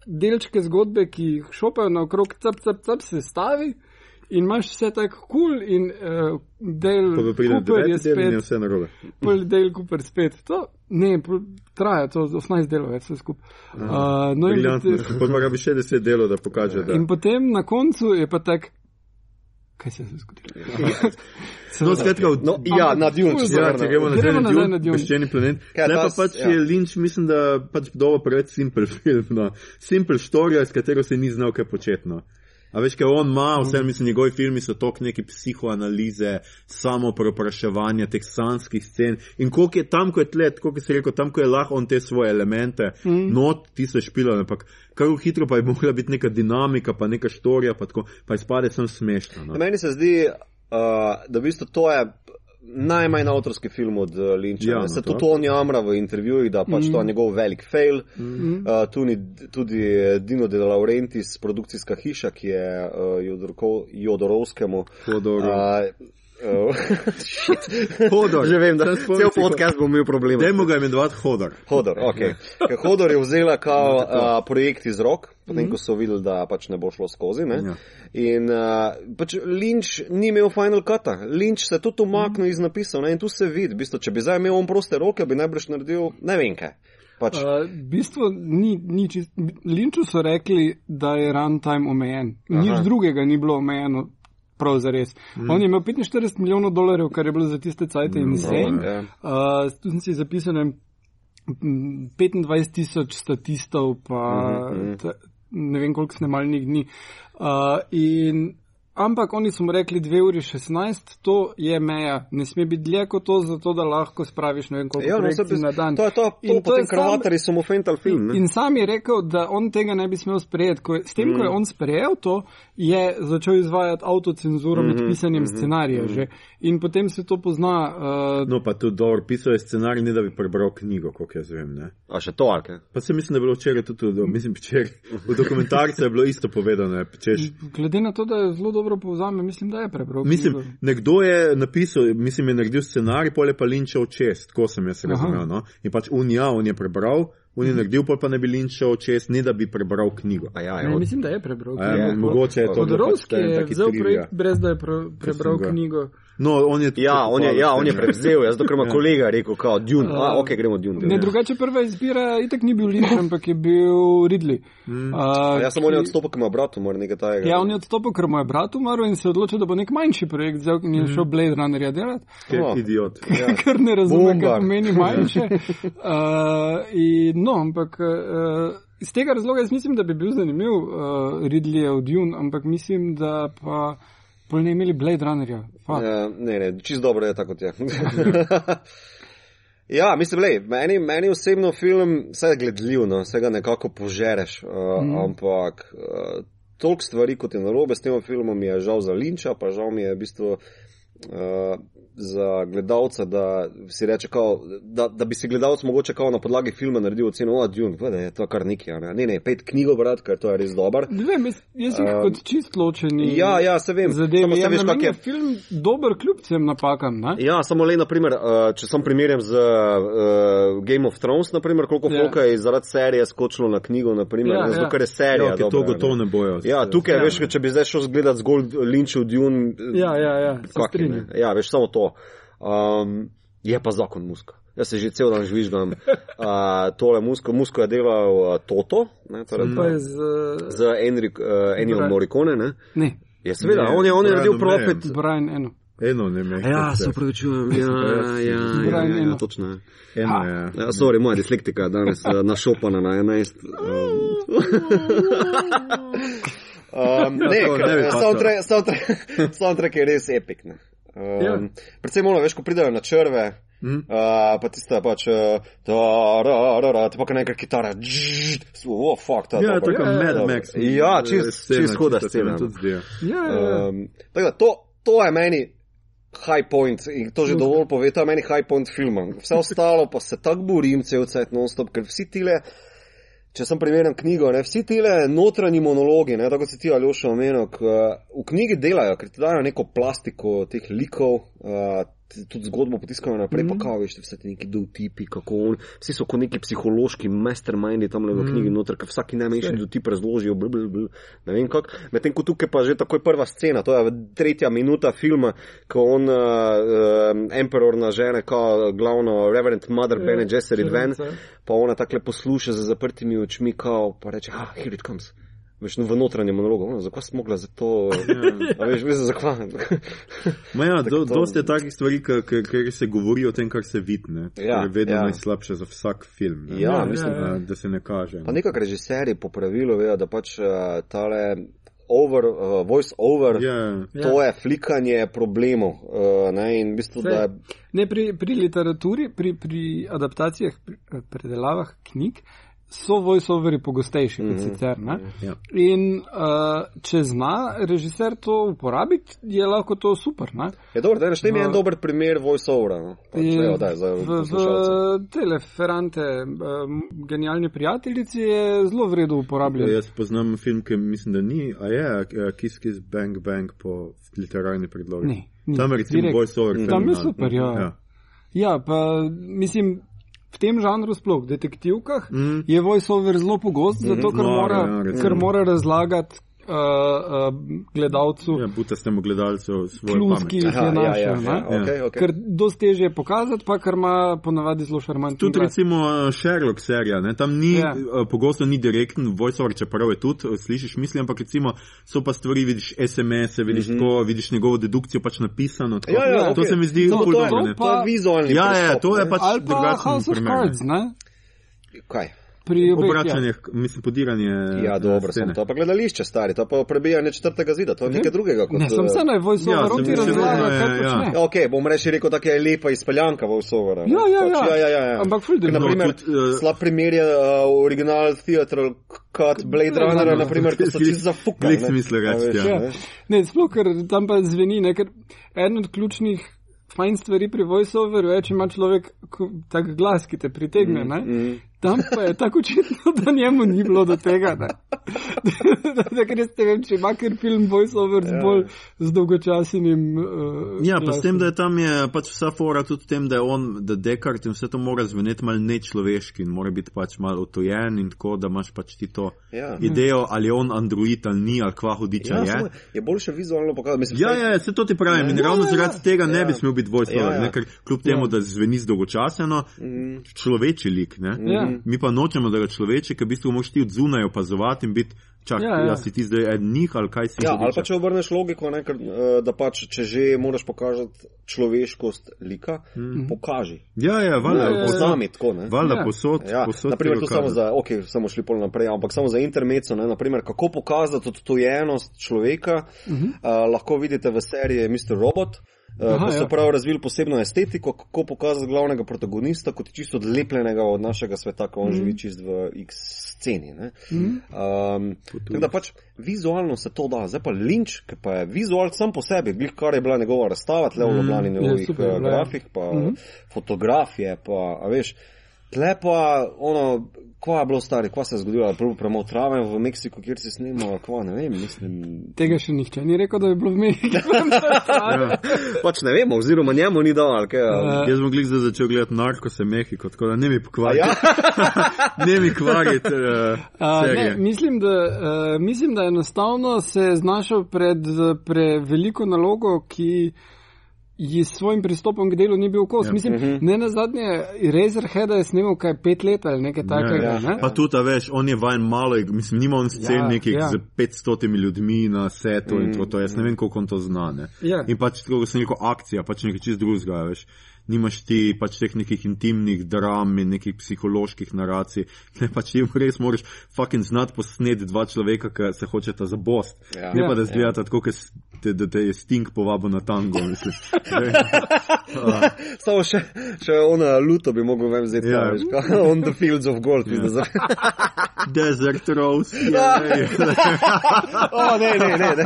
S3: delčke zgodbe, ki jih šopajo naokrog, cap, cap, cap, se stavi. In imaš vse tako kul, cool in uh, del
S1: Pa
S3: Cooper je
S1: deveti del
S3: spet,
S1: vse narobe.
S3: pol del Cooper spet. To, ne, pol, traja to 18 delov, je vse skupaj. Uh, no in,
S1: Briljantno.
S3: potem-
S1: Potem mora bi še deset delov, da pokaže, da.
S3: in potem na koncu je pa tak, kaj se je zgodilo.
S1: No, skratka, v-
S2: No, ja,
S3: Ampak
S2: na Dune,
S3: ful
S2: če se
S1: Ja, če gremo nazaj
S3: Gremo
S1: na
S3: nazaj na
S1: Dune,
S3: Dune.
S1: peščeni planet.
S2: Kaj,
S1: Zdaj pa pač
S2: ja.
S1: je Lynch, mislim, da pač dobro preveč simpel film. No. Simpel štorija, s katero se ni znal kaj početi. A veš, kaj on ima, vse mislim, njegovi filmi so tok neki psihoanalize, samo prepraševanja teh sanskih scen. In koliko je tam, ko je tlet, koliko si rekel, tam, ko je lahko on te svoje elemente, mm. not, ti se špila, ampak kar hitro pa je mogla biti neka dinamika, pa neka štorija, pa, tako, pa izpade sem smešno. No.
S2: Meni se zdi, uh, da v bistvu to je najmanj avtorski film od uh, Linča.
S1: Ja, no,
S2: se tudi on jamra v intervjujih, da pač mm. to je njegov velik fail. Mm. Uh, tudi, tudi Dino De Laurentiis, produkcijska hiša, ki je uh, Jodorko, Jodorovskemu.
S1: Hodor.
S2: Uh, uh.
S1: Hodor.
S2: Že vem, da cel podcast bom imel probleme.
S1: Dajmo ga imenovati Hodor.
S2: Hodor, okay. Ker Hodor je vzela kao uh, projekt iz rok, potem ko so videli, da pač ne bo šlo skozi. Ne?
S1: Ja.
S2: In uh, pač Lynch ni imel final cuta. Lynch se tudi umaknil iz napisov ne? in tu se vidi, v bistvu, če bi zdaj imel on proste roke, bi najbrž naredil ne vem kaj. Pač, uh,
S3: v bistvu ni, ni čist. Linču so rekli, da je runtime omejen. Nič
S2: Aha.
S3: drugega ni bilo omejeno. Prav za res. Mm. On je imel 45 milijonov dolarjev, kar je bilo za tiste cajte
S1: Mm,
S3: insane.
S2: ja.
S3: Uh, tu sem si vem, m, 25 tisoč statistov, pa
S2: mhm.
S3: ta, ne vem koliko snemalnih dni. Uh, in, ampak oni so mu rekli 2 uri 16, to je meja. Ne sme biti dlje kot to, zato da lahko spraviš ne vem koliko
S2: ja,
S3: projekcij na dan.
S2: to je to, to
S3: In
S2: potem kravatarji so mu fental film. Ne?
S3: In sam je rekel, da on tega ne bi smel sprejeti. Ko je, s tem, mm. ko je on sprejel to, je začel izvajati avtocenzuro mm -hmm, med pisanjem mm -hmm, scenarija. Mm -hmm. In potem se to pozna. Uh,
S1: No, pa tudi dobro, pisal je scenarij, ne da bi prebral knjigo, koliko jaz vem. Ne?
S2: A še to, ali kaj?
S1: Pa se mislim, da je bilo včeraj tudi, mislim, včeraj, v dokumentarcu je bilo isto povedano. Češ,
S3: glede na to, da je zelo dobro povzame, mislim, da je prebral.
S1: mislim,
S3: knjigo.
S1: nekdo je napisal, mislim, je naredil scenarij, pol je pa linčal čez, tako sem jaz razumel. No? In pač un ja, on je prebral, un je naredil, pol pa ne bi linčal čez, ne da bi prebral knjigo.
S2: A ja,
S3: Ne,
S2: ja,
S3: mislim, da je prebral.
S1: A ja,
S3: knjigo.
S1: mogoče je to bilo pač
S3: Todorovski
S1: en
S3: je vzel projekt, brez da je pre, prebral
S1: ga-
S3: knjigo.
S1: No, on je
S2: ja, on je, ja, on je prevzel, jaz dokler ima
S1: Ja.
S2: kolega rekel, kao, Dune, a,
S3: Uh,
S2: ok, gremo Dune.
S3: Ne,
S2: Ja.
S3: drugače prva izbira itak ni bil Lynch, ampak je bil Ridley. Mm.
S2: A
S3: Uh,
S2: Ja, samo on je odstopil, ker ima bratu, mora nekaj tajega.
S3: Ja, on je odstopil, ker mu je brat umrl in se odločil, da bo nek manjši projekt vzel in je šel Blade Runnerja delati.
S1: Ker
S2: Oh.
S1: idiot.
S2: Ja.
S3: Ker ne razume, kaj pomeni manjše. Uh, in, no, ampak uh, iz tega razloga jaz mislim, da bi bil zanimiv uh, Ridleyjev Dune, ampak mislim, da pa pol ne imeli Blade Runnerja.
S2: Ja, ne, ne, čist dobro je tako, kot je. ja, mislim, lej, meni, meni osebno film, vse je gledljiv, no, vse ga nekako požereš, uh, mm. ampak uh, toliko stvari, kot je narobe s tem filmom, mi je žal za Linča, pa žal mi je v bistvu. Uh, za gledalca, da si reče, kao, da, da bi si gledalec mogoče kao na podlagi filma naredil oceno, o, Dune, da je to kar nekaj, ne, ne, ne pet knjigo brat, ker to je res dober.
S3: Ne vem, jaz, jaz jih
S2: Um,
S3: kot čist ločeni.
S2: Ja, ja, se vem.
S3: Zadeve, ja,
S2: veš,
S3: na
S2: kak je-
S3: film dober kljub vsem napakam. Ne?
S2: Ja, samo le, naprimer, uh, če sem primerjam z uh, Game of Thrones, naprimer, koliko
S3: Ja.
S2: yeah. folka je zaradi serije skočilo na knjigo, naprimer,
S3: Ja,
S2: yeah, zato
S3: ja.
S2: ker je serija.
S1: Ja, ker to
S2: dobra,
S1: gotovo ne bojo.
S2: Ja, tukaj,
S3: Ja.
S2: ja. veš, če bi zdaj šel zgledat zgolj Lynchov Dune,
S3: Ja, ja, ja, se
S2: kak je,
S3: strinjam.
S2: ne. ja, veš, samo to. Um, je pa zakon muska. Jaz se že cel dan žvižgam. Uh, tole musko, musko je delal uh, Toto, ne, torej,
S3: Pa je z.
S2: z Enrik, uh, Morricone. Ne?
S3: Ne,
S2: Ja, seveda,
S1: Ne,
S2: on je, on je naredil. Prophet.
S3: Brian eno.
S1: Eno, ne me.
S2: Ja, se upravičujem, ja, ja, ja, ja, ja, ja,
S3: Eno.
S2: točno. je.
S1: Eno, ja.
S2: Ja, sorry, moja dislektika je danes uh, našopana na 11. Um, ne,
S1: Ja, to ne bi
S2: ker,
S1: pasalo.
S2: soundtrack, soundtrack, soundtrack je res epik. Ne. Um,
S3: Ja.
S2: Predvsem ono, veš, ko pridejo na črve,
S1: Mhm.
S2: uh, pa tista pač, uh, da, da, da, da, te pa kar nekaj kitara, dždž, oh, fuck, ta
S1: Ja,
S2: dober.
S1: tako Mad
S2: Dober.
S1: Max.
S2: Ja,
S1: eh,
S2: čist,
S1: scena,
S2: čist huda
S1: čista se mi
S2: scena.
S1: tudi zdi.
S3: Ja, ja, ja.
S2: Um, tako da, to, to je meni high point in to že dovolj pove, to je meni high point filma. Vse ostalo pa se tako borim cel cel non-stop, ker vsi tile, če sem primerjam knjigo, ne, vsi tile notranji monologi, ne, tako si ti Aljoša omenil, k, v knjigi delajo, ker ti dajo neko plastiko teh likov, ti tudi zgodbo potiskajo naprej, mm. pa kao, veš, vse ti neki dovtipi, kako on, vsi so kot neki psihološki mastermindi tam v knjigi noter, ker vsaki najmanjši dotip razložijo, bl, bl, bl, ne vem kako. Medtem ko tukaj pa že takoj prva scena, to je tretja minuta filma, ko on, uh, uh, emperor na žene, kao glavno Reverend Mother
S3: Ja,
S2: Bene Gesserit ven,
S3: črnca.
S2: pa ona takle posluša za zaprtimi očmi, kao, pa reče, ah, here it comes. Veš, no, v notranjem monologu, no, zakaj smo mogli za to, a veš, veš, zakaj.
S1: Ma ja, do,
S2: to-
S1: dosti je takih stvari, ker se govori o tem, kar se vidi. ne. To
S2: Ja,
S1: je vedno
S2: ja.
S1: najslabše za vsak film. ne.
S2: Ja,
S3: Ja,
S2: mislim,
S3: ja, ja.
S1: Eh, Da se ne kaže.
S2: Pa nekak režiserji po pravilu vejo, da pač uh, tale over, uh, voice over,
S1: Ja,
S2: to je flikanje problemov. Uh, ne, in v bistvu,
S3: Saj.
S2: da je
S3: Ne, pri, pri literaturi, pri, pri adaptacijah, pri eh, predelavah knjig so voice-overi pogostejši kot sicer. Ne?
S1: ja.
S3: In uh, če zna režiser to uporabiti, je lahko to super. Ne?
S2: je dobro, da
S3: V-
S2: en dober primer voice overa. No. Pač, daj, za
S3: v, v Teleferante, um, genialni prijateljici, je zelo vredno uporabljati.
S1: Jaz poznam film, ki mislim, da ni, a je Kiss Kiss Bang Bang po literarni predlogi.
S3: Ni, ni.
S1: Tam je recimo voice-over.
S3: Tam je super, ja.
S1: ja.
S3: Ja, pa mislim, v tem žanru sploh, v detektivkah, mm. je voice-over zelo pogost, zato ker
S1: No,
S3: mora,
S1: ja,
S3: ker mora razlagati uh, uh, gledalcu
S1: Ja, buta s tem gledalcev svojo
S3: klus,
S1: pamet.
S3: ki jih
S2: Aha,
S3: je
S2: ja,
S3: našel.
S2: ja,
S3: ne?
S2: ja, okay, okay.
S3: Ker dosti težje je pokazati, pa ker ima ponavadi zelo šarmantni
S1: Tudi
S3: glas.
S1: recimo eh, Sherlock serija, ne? tam ni,
S3: Ja.
S1: ja. pogosto ni direkten voiceover, čeprav je tudi, slišiš misli, ampak recimo so pa stvari, vidiš SMS-e, vidiš mm -hmm. tako, vidiš njegovo dedukcijo pač napisano. Tako.
S2: Ja, ja,
S1: To
S2: okej.
S1: se mi zdi
S3: je-
S1: dobro,
S3: to
S2: je vizualni
S1: Ja, ja,
S2: pristop,
S1: to je pač drugačen
S3: House of
S1: primer.
S3: Cards, ne?
S2: Kaj?
S3: Pri obeh,
S1: Obračanje, mislim, podiranje.
S2: Ja,
S1: eh,
S2: dobro,
S1: scene.
S2: sem to pa gledališče stari, to pa prebijanje četrtega zida, to je nekaj drugega kot.
S3: Ne, sem se naj voice-over,
S1: Ja,
S3: ti
S1: mislil,
S3: razlaga,
S1: da
S3: kaj
S1: ja.
S3: počne.
S2: Ja, ok, bom reči rekel, tako je lepa izpeljanka voiceovera. ne.
S3: Ja, ja,
S2: Pač,
S3: ja.
S2: ja, ja, ja.
S3: Ampak ful
S2: Ker,
S3: dobro.
S2: naprimer,
S1: No, tudi, eh,
S2: slab primer je uh, original theater cut Blade Runnera, naprimer, ko so čisto zafukali.
S1: Glih
S2: ne.
S1: si mislil reči, ja.
S3: Ja.
S2: ne.
S3: Sploh, ker tam pa zveni, ne, ker eden od ključnih fajn stvari pri voiceoveru je, če ima človek tak glas, ki te pritegne. Ne?
S2: mm.
S3: Tam pa je tako očitno, da njemu ni bilo do tega. ne. da, ker jaz ne vem, če ima ker film voiceover z bolj z dolgočasnim. Uh,
S1: Ja, pa s tem, da je tam je pač vsa fora tudi v tem, da je on, da Descartes in vse to mora zveneti mal nečloveški in mora biti pač mal otojen in tako, da imaš pač ti to
S2: Ja.
S1: idejo, ali je on android ali ni, ali kva hudiča
S2: Ja,
S1: je.
S2: samo je boljše vizualno pokazati. Mislim,
S1: Ja,
S2: saj-
S1: ja, se to ti pravim. In
S3: Ja,
S1: ravno
S3: ja,
S1: zaradi
S3: ja.
S1: tega ne
S2: Ja.
S1: bi smel biti voiceover,
S2: Ja, ja.
S1: ne, ker kljub temu,
S3: Ja.
S1: da zveni zdolgočaseno,
S2: Mhm.
S1: človeči lik. Ne.
S3: Ja.
S1: Mi pa nočemo, da ga človeči, ker v bistvu moraš ti od zunaj opazovati in biti, čak,
S3: Ja,
S1: ja,
S3: ja.
S1: si ti zdaj eden njih ali kaj si.
S2: Ja,
S1: hudiča.
S2: ali pa če obrneš logiko, ne, ker, eh, da pač, če že moraš pokazati človeškost lika, mm. pokaži.
S1: ja, ja, valjda,
S3: Ja, ja, ja.
S2: tako, ne.
S1: Valjda
S3: Ja.
S1: posod.
S2: Ja,
S1: posod
S2: naprimer, to samo za, ok, samo šli pol naprej, ampak samo za intermeco, ne, naprimer, kako pokazati odtojenost človeka, uh -huh. uh, lahko vidite v seriji Mr. Robot. Uh,
S3: Aha,
S2: ko so
S3: ja.
S2: prav razvili posebno estetiko, kako pokazati glavnega protagonista kot čisto odlepljenega od našega sveta, ko on mm. živi čist v X sceni. ne.
S3: Mhm.
S2: Um, tako da pač vizualno se to da, zdaj pa Lynch, ki pa je vizual sam po sebi, glih kar je bila njegova razstava, tle v Ljubljani
S3: je
S2: njegovih
S3: super
S2: eh,
S3: bila, ja.
S2: grafik, pa fotografije, pa veš. Tle pa, ono, kva je bilo stari, kva se je zgodilo, prvo premol trave v Meksiku, kjer si snimal, kva ne vem, mislim.
S3: Tega še nihče ni rekel, da je bilo v Mehiki.
S1: Ja.
S2: Pač ne vemo, oziroma njemu ni dal, ali kaj. ali-
S1: Jaz bom glik zdaj začel gledati narko se Mehiko, tako da ne mi pokvariti.
S2: Ja,
S1: ne mi kvariti. Uh,
S3: A, ne, mislim, da, uh, mislim, da enostavno se je znašel pred uh, preveliko nalogo, ki ji s svojim pristopom k delu ni bil kos.
S1: Ja.
S3: Mislim, ne na zadnje, Razorheada je snimal kaj pet let ali nekaj takega.
S1: Ja,
S3: ne?
S1: Pa tudi, a veš, on je vajen malo, mislim, nima on scen
S3: Ja,
S1: nekih
S3: ja.
S1: z 500 ljudmi na setu in to, to. Jaz ne vem, koliko on to zna. Ne?
S3: Ja.
S1: In pač, tako kot sem rekel, akcija, pač nekaj čist drugega, veš. Nimaš ti pač teh nekih intimnih dram in nekih psiholoških naracij, ne pač ti res moraš fucking znati posneti dva človeka, ki se hočeta zabost.
S2: Ja.
S1: Ne pa
S3: Ja.
S1: da zgledata tako, kot te, da te je sting povabil na tango.
S2: Samo še, še ona luto bi mogel vem zdaj,
S1: Ja.
S2: ja. veš, kao, on the fields of gold. Ja.
S1: Desert Rose.
S2: Ja.
S1: jej.
S2: o, ne, ne, ne. ne.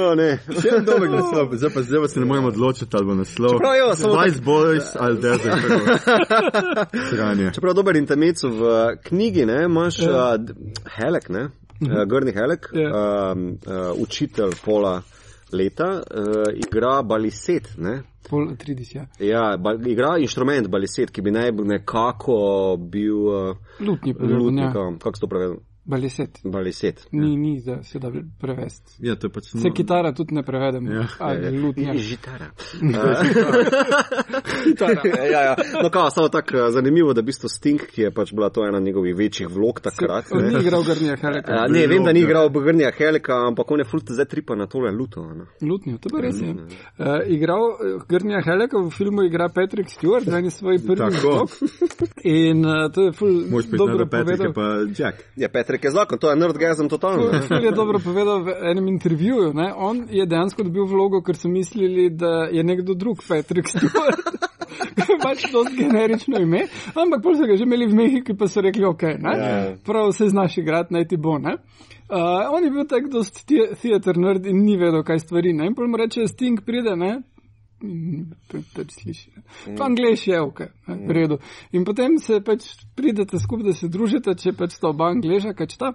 S2: O, ne.
S1: Še en dober naslov, zdaj pa, zdaj pa se ne moremo odločiti, ali bo naslov.
S2: Čeprav jo, samo
S1: Spice Boys ali Desert Rose.
S2: Čeprav dober intermec v knjigi, ne, imaš
S3: Ja.
S2: uh, Helek, ne, uh, Grni Helek,
S3: Ja.
S2: um, uh, učitelj pola leta, uh, igra baliset, ne.
S3: Pol 30, ja.
S2: Ja, ba, igra inštrument baliset, ki bi naj nekako bil uh,
S3: Lutni podoben, ja.
S2: lutnika, kako se to pravi,
S3: Baliset.
S2: baliset.
S3: Ni, ni, da se da prevesti.
S1: Ja, to je pač
S3: Se kitara tudi ne prevedemo.
S1: Ja.
S3: Ali lutnja.
S2: Žitara.
S3: Kitara.
S2: ja, ja. No, kao, samo tako eh, zanimivo, da v bistvu Sting, ki je pač bila to ena njegovih večjih vlog takrat.
S3: Ni
S2: Ne,
S3: igral Grnija Heleka.
S2: Ja, ne vem, da ni igral Brnija Helika, ampak on je fult zdaj tripa na tole luto. Ne.
S3: Lutnjo, to pa res je. Uh, igral Grnija Heleka v filmu igra Patrick Stewart, za eni svoj prvi
S1: Tako.
S3: zvok. In uh, to je ful
S1: Moš biti
S3: dobro
S1: Patrick,
S3: povedal.
S1: pa Jack.
S2: Ja, Petrik je zakon, to je nerdgasm totalno.
S3: Ful je dobro povedal v enem intervjuju. Ne? On je dejansko dobil vlogo, ker so mislili, da je nekdo drug Patrick Stewart. Pač to generično ime, ampak pol so ga že imeli v Mehiki, pa so rekli, ok, ne?
S2: Ja.
S3: prav se znaš igrati, naj ti bo. Ne? Uh, on je bil tak dost the- theater nerd in ni vedel, kaj stvari. Ne? In pol mu reče, Sting pride, ne? Pač sliši. ne. Pa angliš je, ok, ne, v redu. In potem se pač pridete skupaj, da se družite, če pač sta oba angliža, kaj šta.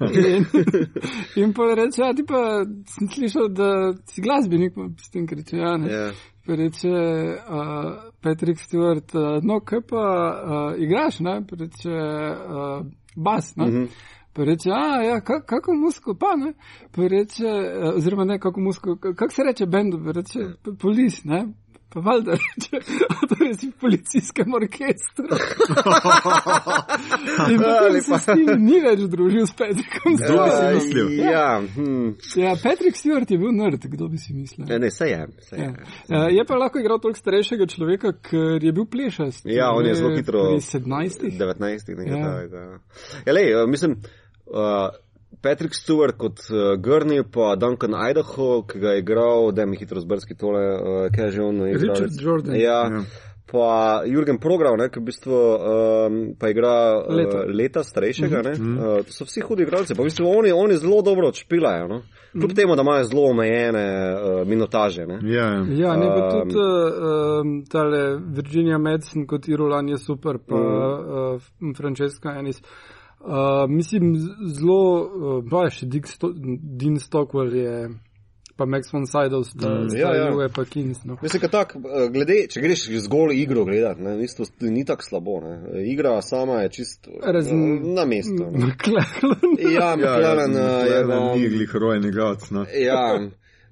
S3: In, in pa reče, ja, ti pa sem slišal, da si glasbenik, s tem reče, ja, ne.
S2: Ja.
S3: Pa reče uh, Patrick Stewart, uh, no, kaj pa uh, igraš, ne? Pa reče uh, bas, ne? Mm -hmm. Pa reče, a, ja, ka, kako musko, pa ne? Pa reče, uh, oziroma ne, kako musko, ka- kako se reče bendu, pa reče "Pa polis, ne? Pa valjda reče, je si v policijskem orkestru. In potem se s tem ni več družil s Patrickom
S1: Kdo bi si
S3: Stewartom.
S1: mislil?
S2: Ja, hm.
S3: Ja, Patrick Stewart je bil nerd, kdo bi si mislil.
S2: ja, ne, se je. Se je.
S3: Ja. Uh, je pa lahko igral toliko starejšega človeka, ker je bil plešast.
S2: Ja, on je zelo hitro-
S3: Pri 17.
S2: 19. nekaj
S3: Ja.
S2: takega. Ja, lej, eh, mislim, uh, Patrick Stewart kot uh, Grni, pa Duncan Idaho, ki ga je igral, da mi hitro zbrski tole, uh, kaj je že on igral.
S3: Richard Jordan.
S2: Ja.
S1: Ja.
S2: Pa Jurgen Prograv, ne, ki v bistvu um, pa igra uh,
S3: Leta.
S2: leta starejšega. Mm -hmm. uh, to so vsi hudi igralci, pa v bistvu oni, oni zelo dobro odšpilajo. No? Kljub temu, da imajo zelo omejene uh, minutaže. Ne?
S1: Ja,
S3: Ja, ne pa tudi uh, um, tale Virginia Madsen kot Irolan je super, pa
S2: Mm.
S3: uh, Francesca Ennis. Uh, mislim, zelo, uh, baš Dick Sto Dean Stockwell je, pa Max von Sydow sta,
S1: Mm.
S3: mm. sta
S2: Ja, ja.
S3: ja, ja. pa Kings. No.
S2: Mislim, da tak, eh, glede, če greš zgolj igro gledati, ne, v bistvu ni tako slabo. Ne. Igra sama je čisto eh, na mestu. ne.
S3: McLaren.
S2: Ja, McLaren ja, je
S1: McLaren
S2: vam-
S1: ni glih rojen igralec. No.
S2: Ja,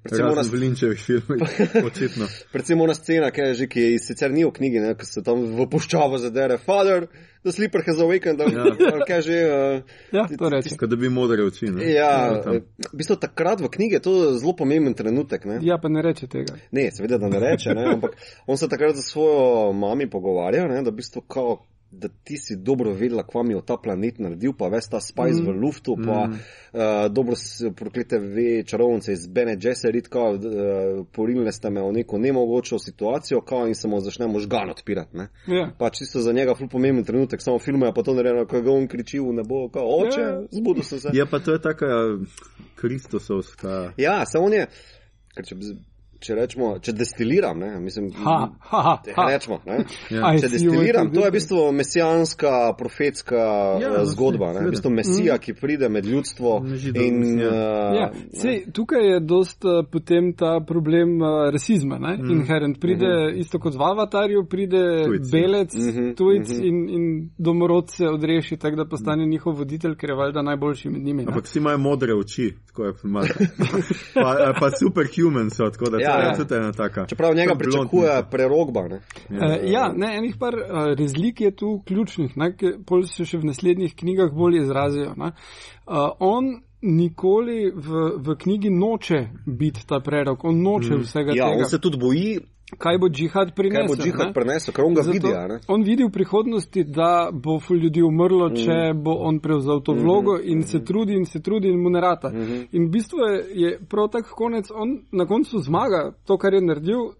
S2: predvsem ona,
S1: Razen v Linčevih filmih, očitno.
S2: predvsem ona scena, ki je že, ki je sicer ni v knjigi, ne, ko se tam v puščavo zadere. Father, the sleeper has awakened.
S1: Ja.
S2: Ja. Kaj že? Uh,
S3: Ja, to reče.
S1: Kot da bi modre oči. Ne?
S2: ja,
S1: tam.
S2: eh, v bistvu takrat v knjigi je to zelo pomemben trenutek. Ne.
S3: Ja, pa ne reče tega.
S2: Ne, seveda, da ne reče, ne, ampak on se takrat za svojo mami pogovarja, ne, da v bistvu kao, da ti si dobro vedela, kva mi je ta planet naredil, pa ves ta spice mm. v luftu, pa mm. uh, dobro si proklete ve čarovnice iz Bene Gesserit, kao, uh, porilne ste me v neko nemogočo situacijo, kao in se mu začne možgan odpirati. Ne.
S3: Ja.
S2: Pa čisto za njega ful pomemben trenutek, samo filme je pa to narejeno, ko ga on kriči v nebo, kao, oče,
S3: Ja.
S2: zbudil sem se.
S1: Ja, pa to je taka Kristosovska.
S2: Ja, samo on je, ker če, bi- če rečemo, če destiliram, ne, mislim,
S3: Ha, ha, ha. Ha.
S2: rečemo, ne?
S1: Ja.
S3: I
S2: Če destiliram, to je v bistvu mesijanska, profetska
S1: Ja,
S2: ja,
S1: no,
S2: zgodba. Ne? V bistvu mesija, ki pride med ljudstvo
S1: Židov,
S2: in.
S1: ja.
S2: Uh,
S3: Ja, sej, tukaj je dost uh, potem ta problem uh, rasizma, ne? Mm. inherent. Pride mm -hmm. isto kot v Avatarju, pride
S1: Tujci.
S3: belec, mm -hmm. tujc mm. -hmm. in, in domorod se odreši, tako da postane njihov voditelj, ker je valjda najboljši med njimi. ne.
S1: Ampak vsi imajo modre oči, tako je. Pa, pa superhuman so, tako da
S2: Ja, Ja,
S1: ja,
S2: ja.
S1: tudi ena taka.
S2: Čeprav njega
S1: Blond
S2: pričakuje prerogba. Ne?
S3: Uh, ja, ne, enih par uh, razlik je tu ključnih, ne, ki pol se še v naslednjih knjigah bolj izrazijo. ne. Uh, on nikoli v, v knjigi noče biti ta prerok, on noče mm. vsega
S2: Ja,
S3: tega.
S2: on se tudi boji,
S3: Kaj bo džihad prinesel?
S2: kaj bo džihad
S3: ne?
S2: prenesel, ker on ga
S3: Zato
S2: vidi. ne.
S3: On vidi v prihodnosti, da bo ljudi umrlo,
S2: Mm.
S3: če bo on prevzel to vlogo in se trudi in se trudi in mu ne rata.
S2: Mhm.
S3: In v bistvu je, je prav tak konec, on na koncu zmaga to, kar je naredil,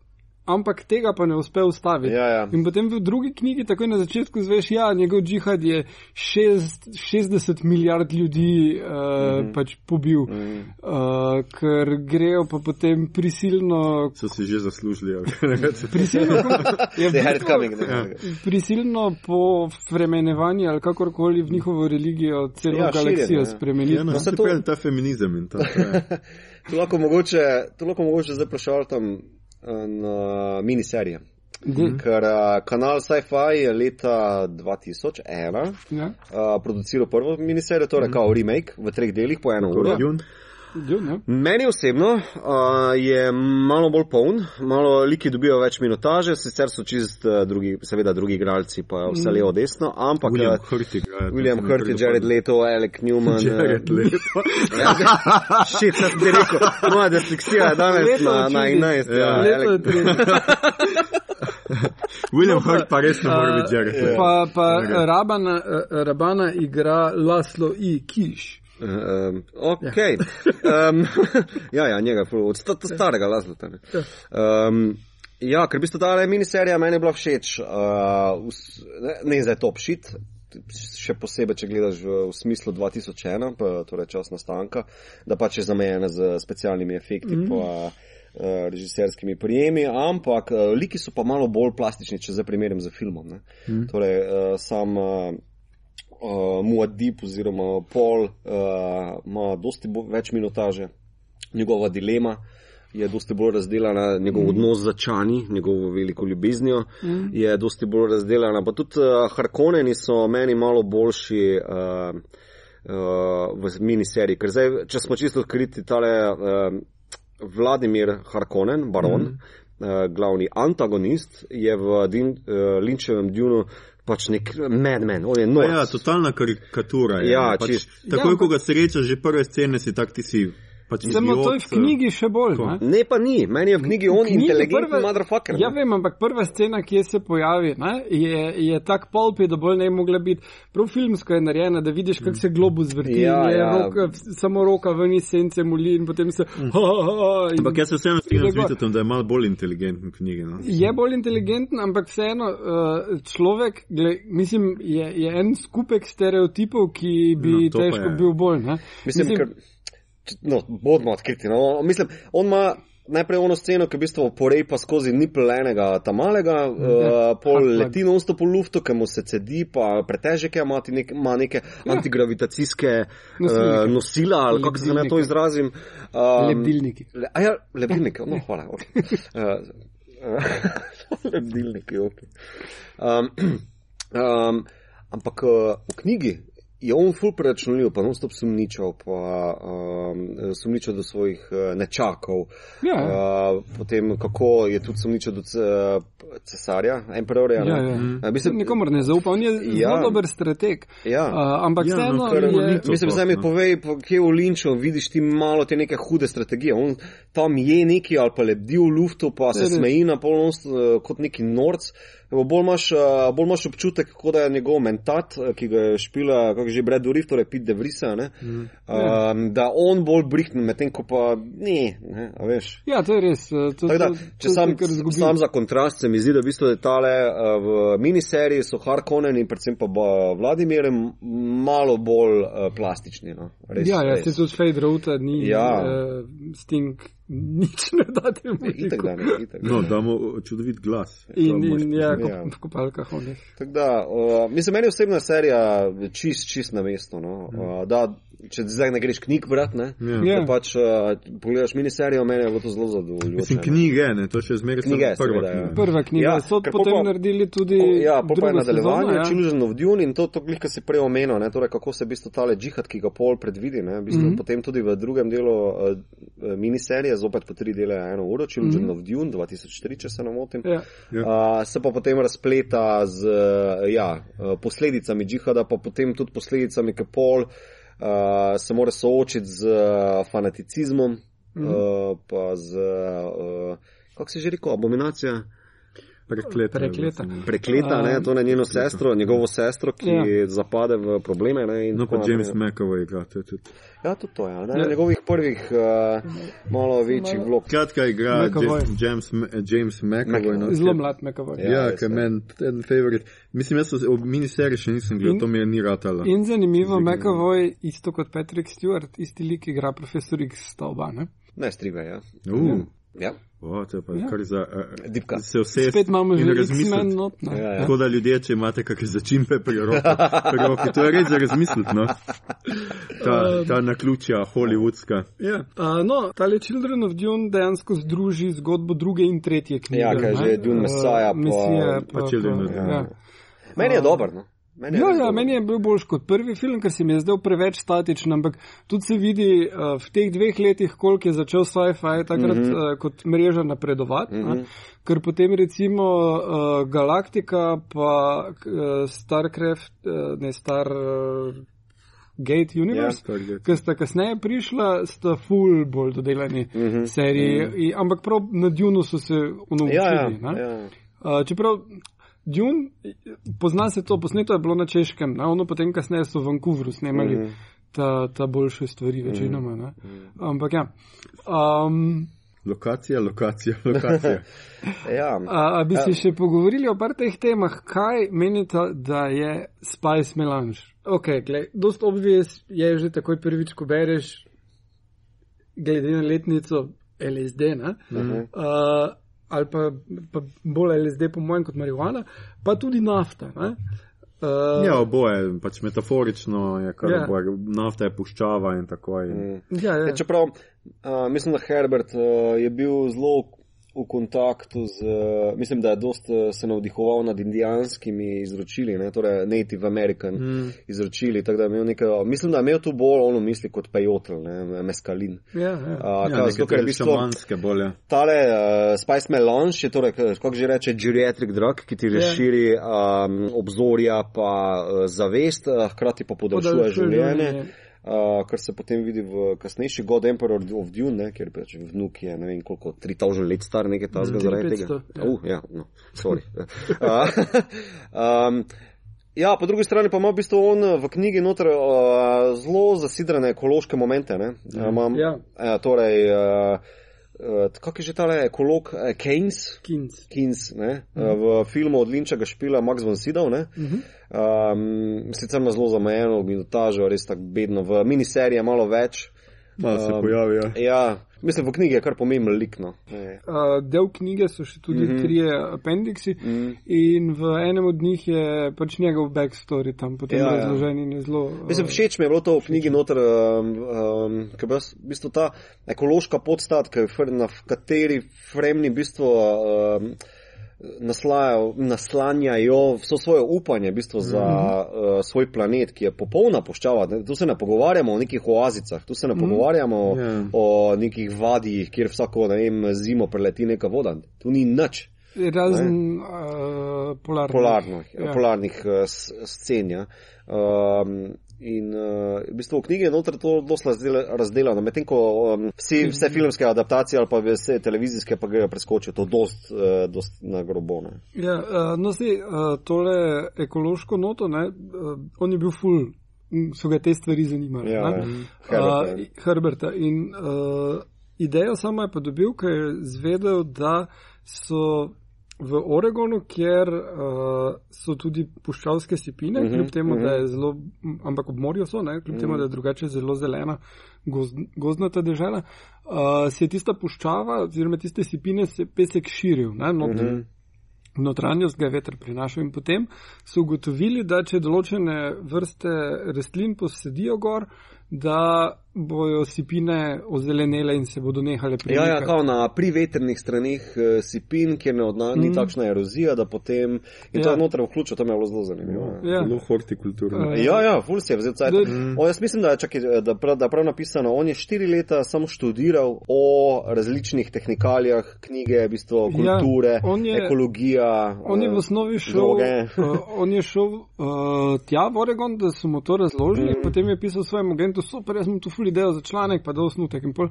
S3: ampak tega pa ne uspe ustaviti.
S2: Ja, ja.
S3: In potem v drugi knjigi, takoj na začetku, zveš, ja, njegov džihad je šest, 60 milijard ljudi uh, mm -hmm. pač pobil, mm -hmm. uh, ker grejo pa potem prisilno.
S1: So si že zaslužili. ali kaj.
S3: Prisilno, je bistvu-
S2: coming.
S1: Ja.
S3: prisilno po vremenjevanju ali kakorkoli v njihovo religijo celo
S2: Ja,
S3: galaksijo
S2: ja.
S3: spremeniti.
S1: Ja, no,
S2: No, to-
S1: pravi, ta feminizem in to. ja.
S2: To lahko mogoče, to lahko mogoče zdaj prešaltam na miniserije.
S3: Da,
S2: Ker uh, kanal Sci-Fi je leta 2001
S3: ja,
S2: uh, produciral prvo miniserijo, torej kao remake v treh delih po eno uro.
S1: Jun,
S3: ne.
S2: Meni osebno uh, je malo bolj poln, malo liki dobijo več minutaže, sicer so čist uh, drugi, seveda drugi igralci, pa vse levo desno, ampak
S1: William
S2: uh,
S1: Hurt igra.
S2: William Hurt, Jared Leto, Alec Newman.
S1: Jared
S2: uh,
S1: Leto.
S2: Šit, sem ti rekel, moja disleksija je danes na, na
S3: čudi.
S2: 11.
S1: Ja.
S2: Ja,
S3: Leto.
S1: William Hurt pa res ne more biti Jared
S2: Ja.
S1: Leto.
S3: Pa, pa
S1: gre.
S3: Rabana, eh, Rabana igra Laslo I. Kiš.
S2: Um, ok. Um, ja, ja, njega, ful, od sta, starega Lazlota. Ne. Um, ja, ker bi sta ta miniserija meni bila všeč. Uh, ne, ne zdaj top shit, še posebej, če gledaš v, v smislu 2001, pa, torej čas nastanka, da pač je zamejena z specialnimi efekti. Mm. Pa, uh, Režiserskimi prijemi, ampak uh, liki so pa malo bolj plastični, če zdaj primerjam z filmom. Mm. Torej, uh, sam uh, uh, Muad'Dib oziroma Paul uh, ima dosti bo, več minutaže, njegova dilema je dosti bolj razdeljena, njegov mm. odnos z Čani, njegovo veliko ljubeznijo mm. je dosti bolj razdeljena. Pa tudi uh, Harkoneni so meni malo boljši. Uh, Uh, v miniseriji, ker zdaj, če smo čisto odkriti, tale uh, Vladimir Harkonnen, baron, mm uh, glavni antagonist, je v Din, uh, Linčevem Dunu pač nek madman, on je
S1: Pa
S2: norc.
S1: Ja, totalna karikatura. Je,
S2: Ja,
S1: pač,
S2: čist.
S1: takoj,
S3: Ja,
S1: ko ga srečaš, že prve scene si tak, ti si. Pač
S3: Samo to je v
S1: idiot,
S3: knjigi še bolj. Ne?
S2: Ne, pa ni, meni je v knjigi on inteligenten
S3: prve-
S2: motherfucker.
S3: Ja, vem, ampak prva scena, ki se pojavi, ne, je, je tak polpi, da bolj ne bi mogla biti. Prav filmsko je narejena, da vidiš, kako se globus vrti.
S2: Ja, ja.
S3: Roka, samo roka ven iz sence muli in potem se. Ha, ha, ha, in
S1: Ampak jaz se vseeno strinjam z. Vitetom, da je malo bolj inteligenten v knjigi. No?
S3: Je bolj inteligenten, ampak vseeno uh, človek, gle, mislim, je, je en skupek stereotipov, ki bi
S1: No,
S3: težko
S1: je.
S3: bil bolj. Ne?
S2: Mislim, ker, č- no, bodimo odkriti. No. Mislim, on ima najprej ono sceno, ki v bistvu porej pa skozi nipl enega tamalega,
S3: Ja,
S2: uh, pol
S3: plug.
S2: leti non stop v luftu, ki mu se cedi, pa pretežek je, ima, nek, ima neke ja. antigravitacijske
S3: Nosilnike.
S2: uh, nosila, ali kako se naj to izrazim. Um,
S3: Lebdilniki.
S2: Le, a ja, lebdilnike, no, hvala. Okay. Uh, uh, lebdilniki, ok. Um, um, ampak uh, v knjigi je on ful preračunljiv, pa non-stop sumničal, pa um, sumničal do svojih uh, nečakov.
S3: Ja.
S2: Uh, potem kako je tudi sumničal do ce, cesarja, emperorja.
S3: Ja,
S2: ne?
S3: ja.
S2: Uh, mislim,
S3: Nikomor ne zaupa, on je
S2: Ja.
S3: zelo dober strateg.
S2: ja.
S3: Uh, ampak
S1: Ja, no,
S3: vseeno
S1: kar
S3: je.
S2: Mislim, zdaj mi
S1: no.
S2: povej, po- kje v Linču vidiš ti malo te neke hude strategije. On tam je neki ali pa lebdi v luftu, pa se
S3: Ne, ne.
S2: smeji na polnost uh, kot neki norc. Evo, Bolj imaš, bolj imaš občutek, kot da je njegov mentat, ki ga je špila, kako že Brad Dourif, torej Pete de Vrisa, ne? um, da on bolj brihne, medtem ko pa ne, ne, a veš.
S3: Ja, to je res. To,
S2: da,
S3: to,
S2: če
S3: to
S2: sam,
S3: zgubi.
S2: sam za kontrast se mi zdi, da v bistvu je tale v miniseriji so Harkonnen in predvsem pa ba- Vladimir m- malo bolj uh, plastični. No. Res,
S3: Ja, ja,
S2: res.
S3: se tudi Fade Rota ni
S2: Ja.
S3: uh, Sting, nič ne da temu.
S2: Itak da ne, itak.
S1: No, damo čudovit glas.
S3: In, in ja.
S2: Ja.
S3: kop, v kopalkah onih.
S2: Tako da, uh, mislim, meni osebna serija čist, čist na mestu. No. Uh, da če zdaj ne greš knjig brat, ne,
S1: Ja.
S3: Ja.
S2: da pač uh, pogledaš miniserijo, meni je bilo to zelo zadovoljujoče.
S1: Mislim, knjige, ne, to še zmeraj
S2: Knjige,
S1: prva
S2: seveda, ja.
S1: knjiga.
S3: Prva knjiga,
S2: Ja,
S3: so potem
S2: pa-
S3: naredili tudi.
S2: Po- Ja, pa, pa je
S3: drugo
S2: nadaljevanje,
S3: ja.
S2: Children of Dune in to, to glih, kar si prej omenil, ne, torej kako se v bistvu tale džihad, ki ga pol predvidi, ne, v bistvu mm
S3: Mhm.
S2: -hmm. potem tudi v drugem delu uh, miniserije, zopet po tri dele eno uro, Children mm -hmm. of Dune 2003, če se ne motim.
S3: Ja.
S2: Uh, se pa potem razpleta z uh, ja, uh, posledicami džihada, pa potem tudi posledicami, ki pol uh, se mora soočiti z uh, fanaticizmom, mm -hmm. uh, pa z, uh, kako se že rekel, abominacija.
S1: Prekleta.
S3: Prekleta.
S1: mislim.
S2: Prekleta, ne, to na njeno sestro, njegovo sestro, ki
S3: Ja.
S2: ja. zapade v probleme. Ne, in
S1: No, pa James. McAvoy igra. je.
S2: Ja, tudi to je. Ja.
S3: Ja.
S2: Njegovih prvih uh, malo večjih vlog.
S1: Skratka, igra
S3: McAvoy.
S1: James, James, Ma- James McAvoy. No,
S3: Zelo mlad Mekavoj.
S2: Ja,
S1: Ja, ker
S2: ja.
S1: meni en favorit. Mislim, jaz v miniseriji še nisem gledal,
S3: In-
S1: to mi je ni ratalo.
S3: In zanimivo,
S1: Zigrano.
S3: Mekavoj, isto kot Patrick Stewart, isti lik igra profesor X stavba. Ne?
S2: Ne, striga, ja.
S1: Uh,
S2: ja.
S1: O, to je pa
S3: Ja.
S1: kar za uh,
S2: Dipka.
S1: se vse
S3: Spet imamo že
S1: in razmisliti.
S3: not. ne.
S2: Ja, ja.
S1: Tako da ljudje, če imate kakšne začimbe pri roki, pri roki, to je res za razmisliti. No? Ta, ta naključja hollywoodska.
S3: Ja. Uh, no, tale Children of Dune dejansko združi zgodbo druge in tretje knjige.
S2: Ja, kaj
S3: ne.
S2: že je Dune
S3: Uh,
S2: Messiah, pa-
S3: Mesija,
S1: pa Children of Dune.
S3: Ja.
S2: Meni je dober. No. Meni je
S3: Ja, ja, meni je bil boljš kot prvi film, ker se mi je zdel preveč statičen, ampak tudi se vidi uh, v teh dveh letih, koliko je začel sci-fi takrat mm. -hmm. uh, kot mreža napredovati. Mm. -hmm. Ker potem recimo uh, Galaktika pa uh, Starcraft, uh, ne Star uh, Gate Universe,
S1: Gate.
S3: ki sta kasneje prišla, sta full bolj dodelani mm. -hmm. seriji, mm -hmm. ampak prav na Dunu so se unovčili.
S2: Ja, ja, ja.
S3: Uh, čeprav Dune, pozna se to, posneto je bilo na češkem, ne? ono potem kasneje so v Vancouvru snemali mm. -hmm. ta, ta boljše stvari, večinoma. Mm -hmm. Ampak ja. Um,
S1: Lokacija, lokacija, lokacija.
S2: ja.
S3: a, a bi se še pogovorili o par teh temah, kaj menite, da je Spice Melange? Ok, gled, dost obvious je že takoj prvič, ko bereš, glede na letnico LSD, ne?
S2: Mhm.
S3: uh, ali pa, pa bolj LSD, po mojem, kot marihuana, pa tudi nafta. Ne? Uh,
S1: Ja, oboje, pač metaforično je, kar
S3: Ja.
S1: yeah. oboje. Nafta je puščava in tako. In...
S2: Mm.
S3: ja, ja.
S2: Ja, čeprav uh, mislim, da Herbert uh, je bil zelo v kontaktu z, mislim, da je dost uh, se navdihoval nad indijanskimi izročili, ne, torej Native American mm. izročili, tako da je imel nekaj, mislim, da je imel tu bolj ono misli kot pejotl, ne, meskalin.
S3: ja, ja.
S2: Uh,
S1: Ja,
S2: ja, zato, ker je
S1: šamanske bolje.
S2: tale uh, Spice Melange je torej, k- kako že reče, geriatric drug, ki ti razširi um, obzorja pa uh, zavest, uh, hkrati pa Podaljšuje življenje.
S3: življenje.
S2: Uh, kar se potem vidi v kasnejši God Emperor of Dune, ne, kjer pač vnuk je ne vem koliko, 3000 let star, nekaj tasga zaradi tega.
S3: 3500, ja.
S2: Uh, ja, no, sorry. uh, um, ja, po drugi strani pa ima v bistvu on v knjigi noter uh, zelo zasidrane ekološke momente. Ne. Imam,
S3: Ja.
S2: uh, torej, uh, uh, kako je že tale ekolog, uh, Keynes,
S3: Kins.
S2: Keynes, ne, uh, v filmu od Linča ga špila Max von Sydow, ne.
S3: Uh -huh.
S2: Um, sicer ima zelo zamejeno minutažo, res tako bedno, v miniseriji je malo več.
S1: Malo se
S2: Um,
S1: pojavi. Ja.
S2: Ja, mislim, v knjigi je kar pomemben lik. No. Ne.
S3: Uh, del knjige so še tudi mm. -hmm. trije apendiksi,
S2: Mm.
S3: in v enem od njih je pač njegov backstory tam potem
S2: Ja,
S3: ja,
S2: ja.
S3: razložen in je zelo. uh,
S2: Mislim, všeč mi je bilo to v knjigi noter, um, um, ker je v bistvu ta ekološka podstat, na kateri fremni v bistvu um, naslajajo- naslanjajo vso svoje upanje v bistvu za uh, svoj planet, ki je popolna poščava. Tu se ne pogovarjamo o nekih oazicah, tu se ne pogovarjamo
S1: Ja.
S2: o nekih vadijih, kjer vsako vem, zimo preleti neka voda. Tu ni nič.
S3: Razen uh, polarnih.
S2: polarnih,
S3: Ja.
S2: polarnih uh, scen. Ja. Um, in uh, v bistvu v knjigi je noter to dosta razdelano, medtem ko um, vsi, vse filmske adaptacije ali pa vse televizijske pa grejo preskočijo to dost, uh, dost na grobone.
S3: Ja, uh, no, zdaj, uh, tole ekološko noto, ne, uh, on je bil full, so ga te stvari zanimale.
S2: Ja,
S3: ne.
S2: ja.
S3: Uh,
S2: Herberta.
S3: Herberta. In uh, idejo samo je pa dobil, ker je zvedel, da so v Oregonu, kjer uh, so tudi puščavske sipine, uh
S2: Mhm,
S3: -huh, kljub temu, uh
S2: mhm.
S3: -huh. da je zelo, m, ampak ob morju so, ne, kljub uh -huh. temu, da je drugače zelo zelena, gozd, gozdnata dežela, uh, se je tista puščava, oziroma tiste sipine, se pesek širil. Ne, not, uh
S2: Mhm.
S3: -huh notranjost ga je veter prinašal in potem so ugotovili, da če določene vrste rastlin posedijo gor, da bojo sipine ozelenele in se bodo nehale
S2: Ja,
S3: premikati.
S2: ja, kao na privetrnih straneh uh, sipin, kjer ne odna, ni
S3: Mm.
S2: takšna erozija, da potem. In to
S3: Ja.
S2: je noter vključeno, to mi je bilo zelo zanimivo. Ja.
S3: Ja.
S1: Zelo hortikulturno.
S3: Eh,
S2: Ja, ja, ful si je vzel cajt.
S3: Da-
S2: O, jaz mislim, da je, čakaj, da, prav, da prav napisano, on je štiri leta samo študiral o različnih tehnikalijah, knjige, v bistvu, kulture,
S3: Ja, on je-
S2: ekologija.
S3: On je v
S2: eh,
S3: osnovi šel, uh, on je šel uh, tja v Oregon, da so mu to razložili,
S2: Mhm.
S3: mm. potem je pisal svojemu agentu, super, jaz sem tu ful idejo za članek, pa da osnutek. In pol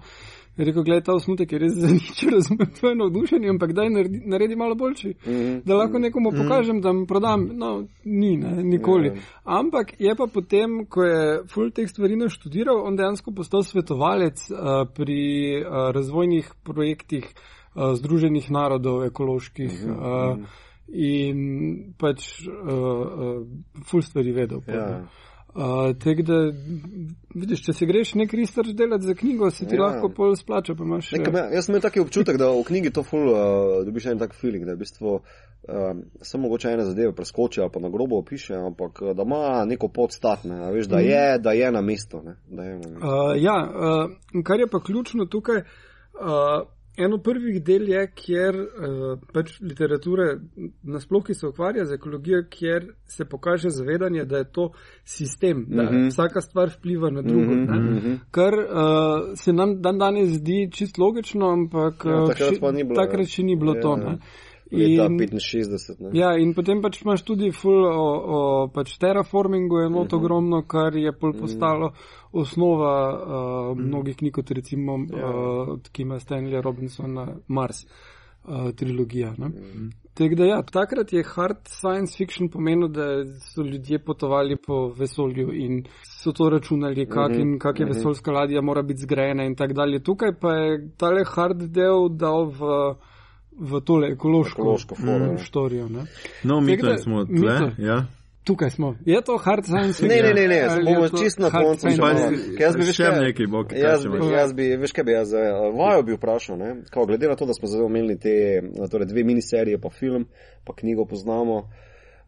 S3: je rekel, gledaj, ta osnutek je res za nič, razumem tvoje navdušenje, ampak daj naredi, naredi malo boljši,
S2: Mhm.
S3: da lahko nekomu pokažem, da mu prodam. No, ni, ne, nikoli.
S2: Ja.
S3: Ampak je pa potem, ko je ful teh stvari naštudiral, on dejansko postal svetovalec uh, pri uh, razvojnih projektih uh, Združenih narodov ekoloških. Uh, In pač uh, uh, ful stvari vedel.
S2: Ja.
S3: Uh, Tako da, vidiš, če se greš nek research delati za knjigo, se ti
S2: Ja.
S3: lahko pol splača, imaš.
S2: Ne, kam ja- jaz sem imel taki občutek, da v knjigi to ful, uh, dobiš en tak feeling, da je v bistvu um, samo mogoče ene zadeve preskoči ali pa na grobo opiše, ampak uh, da ima neko podstatne, a veš, da je, da je na mestu. ne, Da je na mestu.
S3: Uh, ja, uh, kar je pa ključno tukaj, uh, eno prvih del je, kjer uh, pač literature, nasploh, ki se ukvarja z ekologijo, kjer se pokaže zavedanje, da je to sistem, da mm -hmm. vsaka stvar vpliva na drugo. Mm -hmm.
S2: mhm.
S3: Kar uh, se nam dan danes zdi čist logično, ampak
S2: Ja,
S3: uh,
S2: takrat
S3: še-
S2: bilo,
S3: takrat še ni bilo
S2: ja.
S3: to. Ne?
S2: Leta
S3: In-
S2: 65. Ne?
S3: Ja, in potem pač imaš tudi ful o, o pač terraformingu, je not ogromno, kar je pol postalo osnova uh, mnogih knjig, kot recimo
S2: Ja.
S3: uh, ki ima Stanley Robinsona Mars uh, trilogija. Ne? Tako da ja, takrat je hard science fiction pomenil, da so ljudje potovali po vesolju in so to računali, kak,
S2: Mhm,
S3: in kak je
S2: mhm.
S3: vesoljska ladja mora biti zgrajena in tako dalje. Tukaj pa je tale hard del dal v, v tole ekološko,
S2: Ekološko foro, ja.
S3: štorijo. Ne?
S1: No, mi
S3: da-
S1: smo tle. Ja.
S3: Tukaj smo. Je to hard science
S2: Ne, ne, ne, ne, bomo čisto na koncu. Jaz bi, veš,
S1: še
S2: kaj-
S1: nekaj bo, kaj
S2: Jaz bi, jaz bi, veš kaj bi jaz, eh, vajo bi vprašal, ne? Kao, glede na to, da smo zdaj omenili te torej dve miniserije, pa film, pa knjigo poznamo.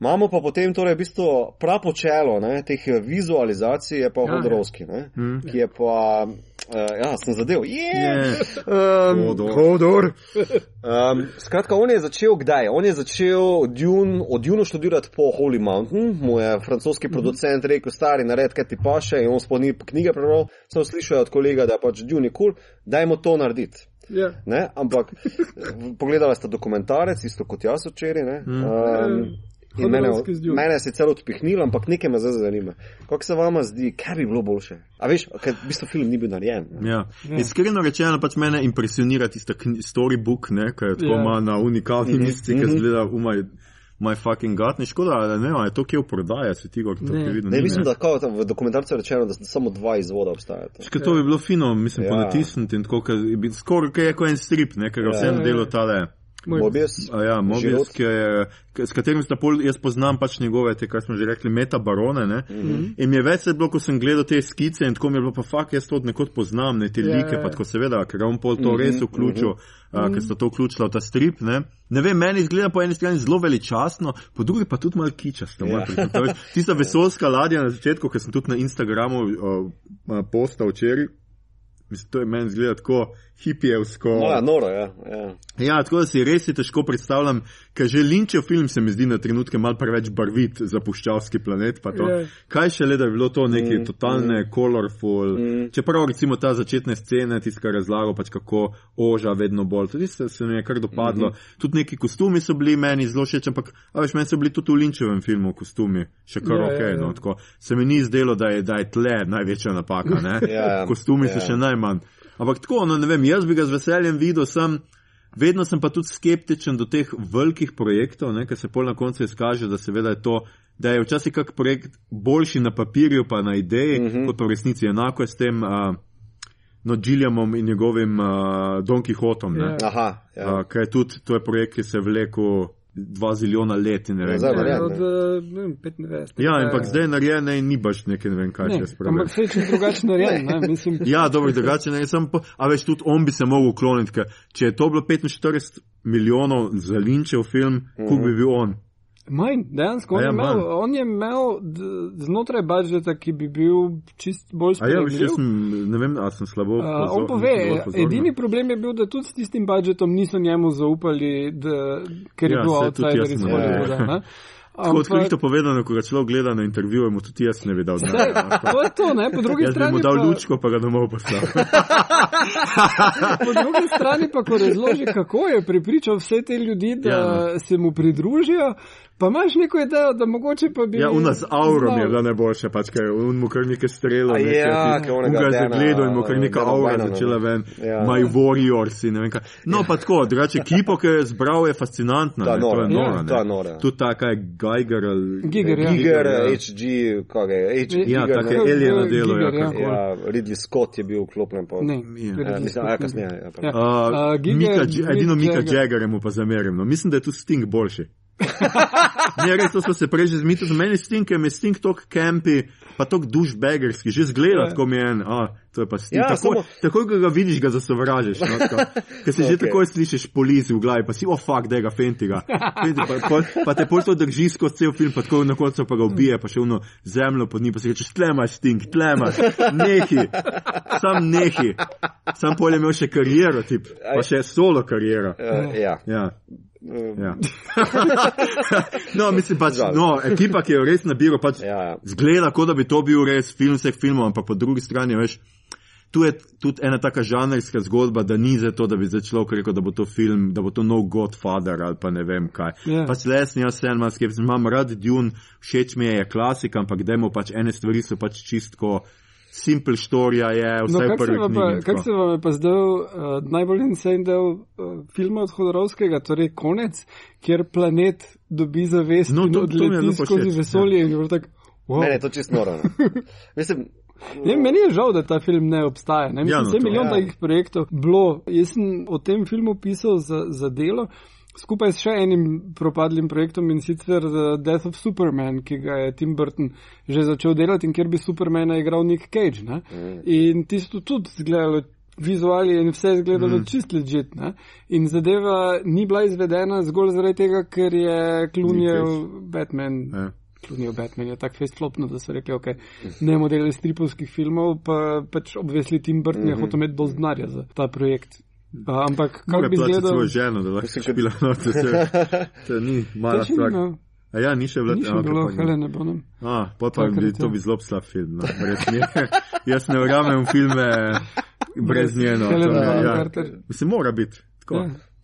S2: Imamo pa potem torej v bistvu prapočelo ne, teh vizualizacij, je pa
S3: Ja, ja.
S2: Hodrovski, ne,
S1: Mm.
S2: ki je pa, uh, ja, sem zadev, je,
S1: Je.
S2: um,
S1: Hodor.
S2: Hodor. Um, skratka, on je začel kdaj? On je začel Dune, od Dune študirati po Holy Mountain, mu je francoski producent rekel, stari, nared, kaj ti paše, in on sploh ni knjige prebral, sem slišal od kolega, da je pač Dune je kul, cool, dajmo to narediti.
S3: Ja.
S2: Ne? Ampak pogledala sta dokumentarec, isto kot jaz včeraj. ne. Um, in mene, mene je sicer odpihnilo, ampak nekaj me zdaj zanima. Kako se vama zdi, kaj bi bilo boljše? A veš, ker v bistvu film ni bil narejen. ne.
S1: Ja. Iskreno rečeno, pač mene impresionira tista storybook, ne, ki jo tako
S3: Ja.
S1: ima na unikalni
S2: Mhm,
S1: misli, ki
S2: mhm.
S1: zgleda v my, my fucking god. Ne škoda, ne, je to kje v prodaji, se ti ga to
S3: Ne.
S2: Ne, mislim, da kao, v dokumentarcu je rečeno, da samo dva izvoda obstajata.
S1: Škoda, to bi bilo fino, mislim,
S2: Ja.
S1: ja. ponatisniti in tako, ker bi skoraj je kot en strip, ne, ker ga
S2: Ja.
S1: vsem
S3: Ja,
S1: delo
S3: ja.
S1: tale.
S2: Mobius,
S1: A Ja, Mobius, je, s katerim sta pol, jaz poznam pač njegove, te, kar smo že rekli, meta barone. Ne? Mm. -hmm. In mi je več se bilo, ko sem gledal te skice in tako mi je bilo, pa fakt, jaz to od nekod poznam, ne te
S3: Ja,
S1: like,
S3: ja.
S1: pa tako seveda, ker on pol to
S2: Mhm,
S1: res vključil, mm -hmm. ker sta to vključila v ta strip. Ne? ne vem, meni izgleda po eni strani zelo veličastno, po drugi pa tudi malo kičasto.
S2: Ja.
S1: Yeah. Tista vesolska ladja na začetku, ki sem tudi na Instagramu uh, postal včeraj. Mislim, to je meni zgleda tako hipijevsko.
S2: No, ja, noro, ja. ja.
S1: Ja, tako da si res težko predstavljam, ker že Linčev film se mi zdi na trenutke mal preveč barvit za puščavski planet. pa to.
S3: Ja.
S1: Kaj še le, da je bilo to neke
S2: Mm,
S1: totalne, mm, colorful.
S2: Mm.
S1: Čeprav recimo ta začetne scene, tiskar razlago, pač kako oža vedno bolj, tudi se, se mi je kar dopadlo. Mm -hmm. Tudi neki kostumi so bili meni zelo všeč, ampak a veš, meni so bili tudi v Linčevem filmu kostumi, še kar
S3: Ja,
S1: ok.
S3: ja, ja.
S1: No, tako. se mi ni zdelo, da je, da je tle največja napaka. ne.
S2: Ja, ja.
S1: Kostumi
S2: Ja.
S1: so še najmanj. Ampak tako, no ne vem, jaz bi ga z veseljem videl, sem, vedno sem pa tudi skeptičen do teh velikih projektov, ker se pol na koncu izkaže, da seveda je to, da je včasih kak projekt boljši na papirju pa na ideji, mm
S2: Mhm.
S1: -hmm. kot pa v resnici. Enako je s tem uh, no, Gilliamom in njegovim uh, Don Quixotom,
S3: Ja.
S1: yeah.
S2: Aha, ja.
S1: uh, ker je tudi, to je projekt, ki se je vlekel dva zilijona let in ne
S2: Ja,
S1: vem.
S2: zdaj
S1: kaj.
S2: narejen,
S3: Od
S2: ne.
S3: eh, ne vem, 95.
S1: Ja,
S3: Pa
S1: ampak
S3: je-
S1: zdaj je narejen ne, in ni baš nekaj, ne vem kaj
S3: Ne,
S1: se spravi.
S3: ampak se je čez drugače narejen, ne, mislim.
S1: Ja, dobro, drugače ne, sem pa, a veš, tudi on bi se mogel ukloniti, ker če je to bilo 45 milijonov za linčev film, mm -hmm. Kuk bi bil on.
S3: Manj, dejansko. On,
S1: ja,
S3: je imel,
S1: manj.
S3: on je imel znotraj budžeta, ki bi bil čist bolj
S1: ja,
S3: sprejemljiv.
S1: sem, ne vem, a sem slabo.
S3: Uh,
S1: pozor-
S3: on pove, edini problem je bil, da tudi s tistim budžetom niso njemu zaupali, da, ker je
S1: Ja,
S3: bil
S1: saj tudi
S3: outsider iz. Hollywooda. ne.
S1: Tako
S3: Ampak-
S1: odkrito povedano, ko ga človek gleda na intervjuju, mu tudi jaz ne bi dal
S3: Saj,
S1: denarja.
S3: To je to, ne? po drugi
S1: Jaz bi mu
S3: strani
S1: dal
S3: pa,
S1: lučko, pa ga domov poslal.
S3: po drugi strani pa, ko razloži, kako je pripričal vse te ljudi, da
S1: Ja,
S3: ja, se mu pridružijo, pa imaš neko idejo, da mogoče pa bi.
S1: Ja, una z aurom
S3: znal-
S1: je bila najboljša, pač kaj, on mu kar nekaj strelo.
S2: A ja, onega
S1: ga je zagledal in mu kar neka aura začela ven.
S2: Ja.
S1: My warriors in ne vem kaj. No, pa tako, drugače, ekipo, ki je zbral, je fascinantna.
S2: Ta
S1: ne, to
S2: nora,
S1: je nora.
S3: ja,
S1: ne.
S2: ta nora.
S1: Tudi ta, kaj, Geiger ali...
S3: Giger, ja.
S2: Giger,
S1: ja.
S2: HG, kaj je, H,
S1: Ja,
S2: Giger,
S1: take
S2: ne?
S1: Alien
S3: Giger,
S1: delo, ja,
S3: ja.
S1: kako.
S2: Ja, Ridley Scott je bil vklopljen. Pa.
S3: Ne,
S1: Ja.
S3: je
S2: Ja, mislim, a, kasneje. Ja.
S3: Ja.
S1: Uh,
S3: Giger,
S1: Mika,
S3: Mick
S1: edino Mika
S3: Jagger.
S1: Jaggerja mu pa zamerim. No. Mislim, da je tu Sting boljši. Ne, res to smo se prej že zmitili. Meni Sting, ker me Sting tok campi, pa tok dušbegerski, že zgleda,
S3: Ja.
S1: tako mi je en. A, to je pa Sting.
S2: Ja,
S1: Ja, takoj,
S2: samo-
S1: takoj, ko ga vidiš, ga zasovražiš. No, ker se že
S2: Ok.
S1: takoj slišiš polizi v glavi, pa si, oh, fuck, da ga fentiga. Fenti, pa, pa, pa te pol to drži skozi cel film, pa tako na koncu pa ga ubije, pa še ono zemljo pod njim, pa si rečeš, tlemaš Sting, tlemaš, nehi, sam nehi. Sam pol je imel še kariero, tip, pa še solo kariero.
S2: Uh, ja.
S1: Ja.
S2: Uh,
S1: Ja. no, mislim pač,
S2: Žal.
S1: no, ekipa, ki je res nabiral, pač
S2: Ja, ja.
S1: zgleda, kot da bi to bil res film vseh filmov, ampak po drugi strani, veš, tu je tudi ena taka žanrska zgodba, da ni za to, da bi človek rekel, da bo to film, da bo to nov Godfather ali pa ne vem kaj.
S3: Ja.
S1: Pač lesni, jaz sem malo skeptičen, imam rad Dune, všeč mi je, je klasika, ampak dajmo pač ene stvari so pač čistko. Simple storija je,
S3: No,
S1: vse knjigi.
S3: kak
S1: tako.
S3: se vam je pa zdel uh, najbolj insane del uh, filma od Hodorovskega, torej konec, kjer planet dobi zavest
S1: No,
S3: in
S1: to- to je
S3: odleti skozi
S1: ja.
S3: vesolje in je bilo tako. Wow.
S2: Mene je to čisto noro. no. Mislim,
S3: Ne, meni je žal, da ta film ne obstaja. Ne?
S1: Ja,
S3: Mislim,
S1: no,
S3: ja,
S1: to-
S3: milijon
S2: ja.
S3: takih projektov bilo. Jaz sem o tem filmu pisal za, za delo. Skupaj s še enim propadlim projektom in sicer The Death of Superman, ki ga je Tim Burton že začel delati in kjer bi Supermana igral Nick Cage. Ne?
S2: Mm.
S3: In tisto tudi zgledalo, vizuali in vse je izgledalo mm. čist ležit. In zadeva ni bila izvedena zgolj zaradi tega, ker je Klunjev Batman.
S1: Ja.
S3: Klunijo Batman je tako fest flopno, da so rekli, ok, ne bomo delali stripovskih filmov, pa pač obvesli Tim Burton je
S2: Mhm.
S3: hotel imeti dovolj denarja za ta projekt. Uh, ampak kako bi izgledal?
S1: svojo ženo, da lahko
S2: Mislim,
S1: še bila noter. To ni mala
S3: To
S1: stvar.
S3: bilo,
S1: A ja, ni še
S3: še
S1: okej,
S3: bilo,
S1: pa ni.
S3: Helena Bonham.
S1: A, pa, pa
S3: Takrat,
S1: bi, to
S3: ja.
S1: bi zelo slab film. No. Jaz ne verjamem v filme brez njeno. To,
S3: Bonham
S1: ja.
S3: Carter.
S1: Mislim, mora biti. Tako.
S3: Ja.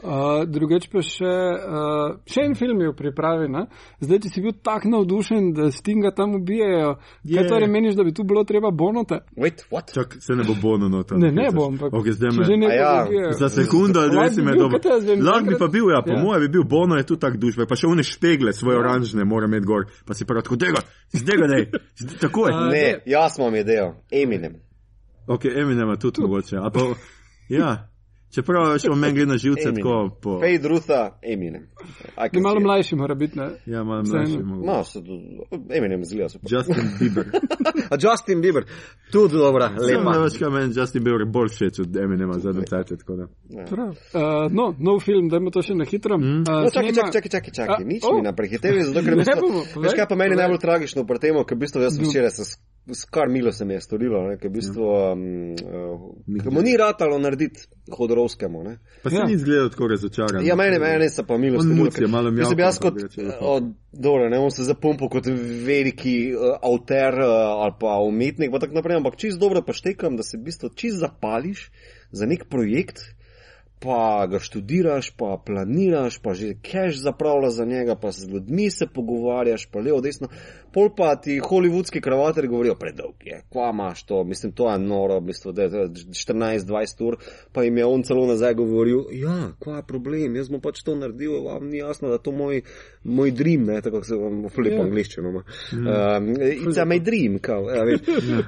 S3: Uh, drugeč pa še, uh, še en film je v pripravi. Ne? Zdaj, če si bil tako navdušen, da Stinga tam ubijajo,
S1: Je.
S3: kaj torej meniš, da bi tu bilo treba bonota?
S2: Wait, what?
S1: Čak, se ne bo Bono noter.
S3: Ne, ne bo, ampak
S1: Okay, zdaj me,
S3: že ne
S2: A ja,
S3: ubijajo.
S1: Za sekundo, da si me dobro. Lahko bi pa bil, ja, po
S3: Ja.
S1: mojem bi bil Bono, je tu tak dušbe, pa še one špegle, svoje oranžne, mora imeti gor, pa si prav tako, tega, zdaj ga ne, takoj.
S3: A,
S2: Ne, jaz imam idejo. Eminem.
S1: Ok, Eminem tudi mogoče. a Pa, ja, čeprav še o meni gre na živce tako po.
S2: Fade Rutha, Eminem.
S3: Ne, malo mlajši mora biti. Ne?
S1: Ja, malo mlajši.
S2: No, so, Eminem zgleda super.
S1: Justin Bieber.
S2: A Justin Bieber, tudi dobra,
S1: da
S2: lepa.
S1: več, kaj meni Justin Bieber bolj všeč od Eminema zadnjem cajtu, tako da.
S3: Prav. Uh, no, nov film, dajmo to še na hitro. Mm. Uh,
S2: No, čakaj, čakaj, čakaj, čakaj, čakaj.
S3: A,
S2: nič
S3: oh.
S2: mi ne prehitevi, zato ker
S3: Ne bomo,
S2: Veš kaj pa meni najbolj tragično pri tem, ker v bistvu jaz sem včeraj se s- s kar milo se mi je storilo, ne, ker v bistvu,
S1: Ja.
S2: um, uh, mu ni ratalo narediti hodorovskemu, ne.
S1: Pa se
S3: Ja.
S1: ni izgledal tako razočaran.
S2: Ja, meni, meni se pa milo storilo. ker-
S1: malo mjavka,
S2: jaz kot,
S1: bi rekel, lepo.
S2: o, dobro, ne bom se zapumpal kot veliki uh, avter uh, ali pa umetnik, pa tako naprej, ampak čist dobro pa štekam, da se v bistvu čist zapališ za nek projekt, pa ga študiraš, pa planiraš, pa že cash zapravljaš za njega, pa z ljudmi se pogovarjaš, pa levo, desno, pol pa ti hollywoodski kravatori govorijo, predolg je, kva imaš to, mislim, to je noro, mislim, da je 14-20 ur, pa jim je on celo nazaj govoril, ja, kva je problem, jaz sem pač to naredil, vam ni jasno, da to moj, moj dream, ne, tako se vam v lepo
S3: Ja.
S2: angliščino. ima. Um, it's a my dream, kao, ja, veš.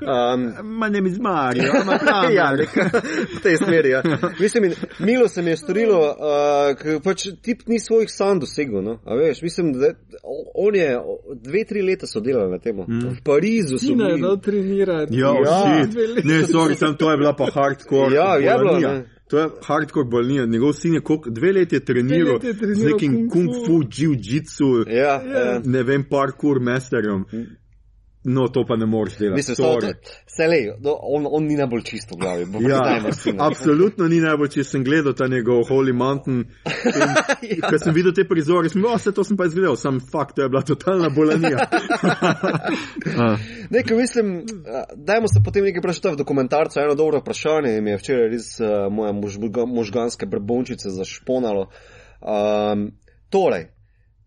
S2: Um,
S1: Ma ne mi zmarijo,
S2: ja, nek, v tej smeri. Ja. Mislim, milo se mi je storilo, uh, ker pač tip ni svojih sanj dosegel. No? A Veš, mislim, da on je dve, tri leta so delali na tem. Mm. V Parizu so bili.
S3: dal trenirati.
S1: Ja,
S2: Ja.
S1: Ne, sorry, sam to je bila pa hardcore.
S2: Ja, je bilo, ne.
S1: To je hardcore bolnija. Njegov sin je koliko, dve leti je treniral,
S3: leti je treniral
S1: z nekim
S3: kung fu.
S1: jiu-jitsu,
S2: Ja, ja.
S1: ne vem, parkour masterjem. No, to pa ne moreš delati.
S2: Mislim,
S1: sorry.
S2: se le, no, on, on ni najbolj čisto v glavi. bo
S1: Ja,
S2: no.
S1: absolutno ni najbolj, če sem gledal ta njegov Holy Mountain. In,
S2: Ja.
S1: Ko sem videl te prizore, sem rekel, vse to sem pa izgledal, sam fakt, to je bila totalna bolanija. A,
S2: Nekaj mislim, dajmo se potem nekaj vprašati v dokumentarcu. Eno dobro vprašanje mi je včeraj res uh, moje možga, možganske brbončice zašponalo. Um, torej,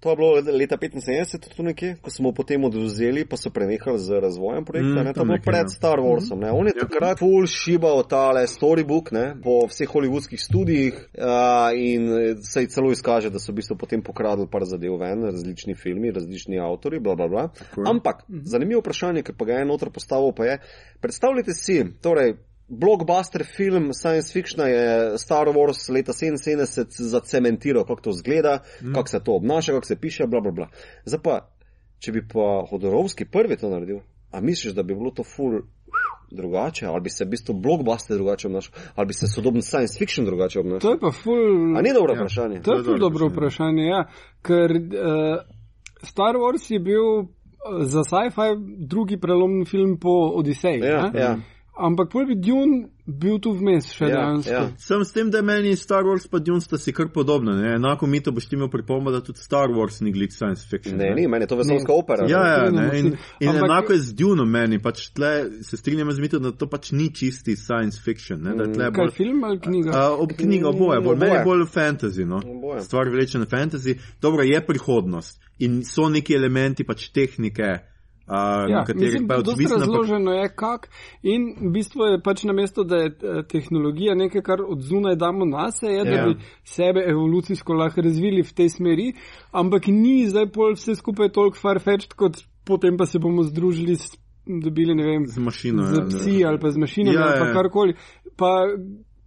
S2: to je bilo leta 75, tu nekje, ko smo potem odvzeli, pa so prenehali z razvojem projekta.
S1: Mm,
S2: Mm, to je bilo pred
S1: ja.
S2: Star Warsom. Ne. On je takrat full šibal tale storybook ne, po vseh hollywoodskih studijih uh, in se je celo izkaže, da so v bistvu potem pokradli par zadev ven, različni filmi, različni avtori, bla bla bla. Ampak zanimivo vprašanje, ki pa ga je noter postavil, pa je, predstavljajte si, torej, blockbuster film science fiction je Star Wars leta 77 zacementiral, kako to zgleda, mm. kako se to obnaša, kako se piše, bla bla bla. Zdaj pa, če bi pa Hodorovski prvi to naredil, a misliš, da bi bilo to full drugače, ali bi se v bistvu blockbuster drugače obnašal, ali bi se sodoben science fiction drugače obnašal?
S3: To je pa ful.
S2: A ni dobro
S1: Ja.
S2: vprašanje?
S3: To je
S1: dobro
S3: ful dobro vprašanje, ja. Ker uh, Star Wars je bil uh, za sci-fi drugi prelomni film po Odiseji.
S2: Ja,
S3: ne?
S2: ja.
S3: Ampak pol bi Dune bil tu vmes še
S2: Ja,
S3: dejansko.
S2: ja.
S1: Sem s tem, da meni Star Wars pa Dune sta si kar podobna. Ne? Enako mi to boš ti imel pripombo, da tudi Star Wars ni glih science fiction.
S2: Ne, ni, meni je to vesolska
S3: Ne.
S2: opera.
S1: Ja, ja, ne, in, in
S3: Ampak-
S1: enako je z Dunom meni, pač tle se strinjam z mitom, da to pač ni čisti science fiction. Ne, da je tle
S3: Kaj
S1: bolj,
S3: film ali knjiga?
S1: Uh, ob knjiga oboje, bolj, meni je bolj fantasy. No?
S2: Oboje.
S1: Stvar vleče na fantasy. Dobro, je prihodnost in so neki elementi pač tehnike, uh,
S3: Ja,
S1: na
S3: mislim,
S1: pa je odvisno.
S3: razloženo je, kak. In v bistvu je pač namesto, da je eh, tehnologija nekaj, kar od zunaj damo na se, je, da
S1: Ja.
S3: bi sebe evolucijsko lahko razvili v tej smeri, ampak ni zdaj pol vse skupaj toliko farfetched, kot potem pa se bomo združili s dobili, ne vem,
S1: Z mašino.
S3: z
S1: ja,
S3: psi ali pa z mašinami
S1: Ja,
S3: ali pa
S1: ja.
S3: karkoli. Pa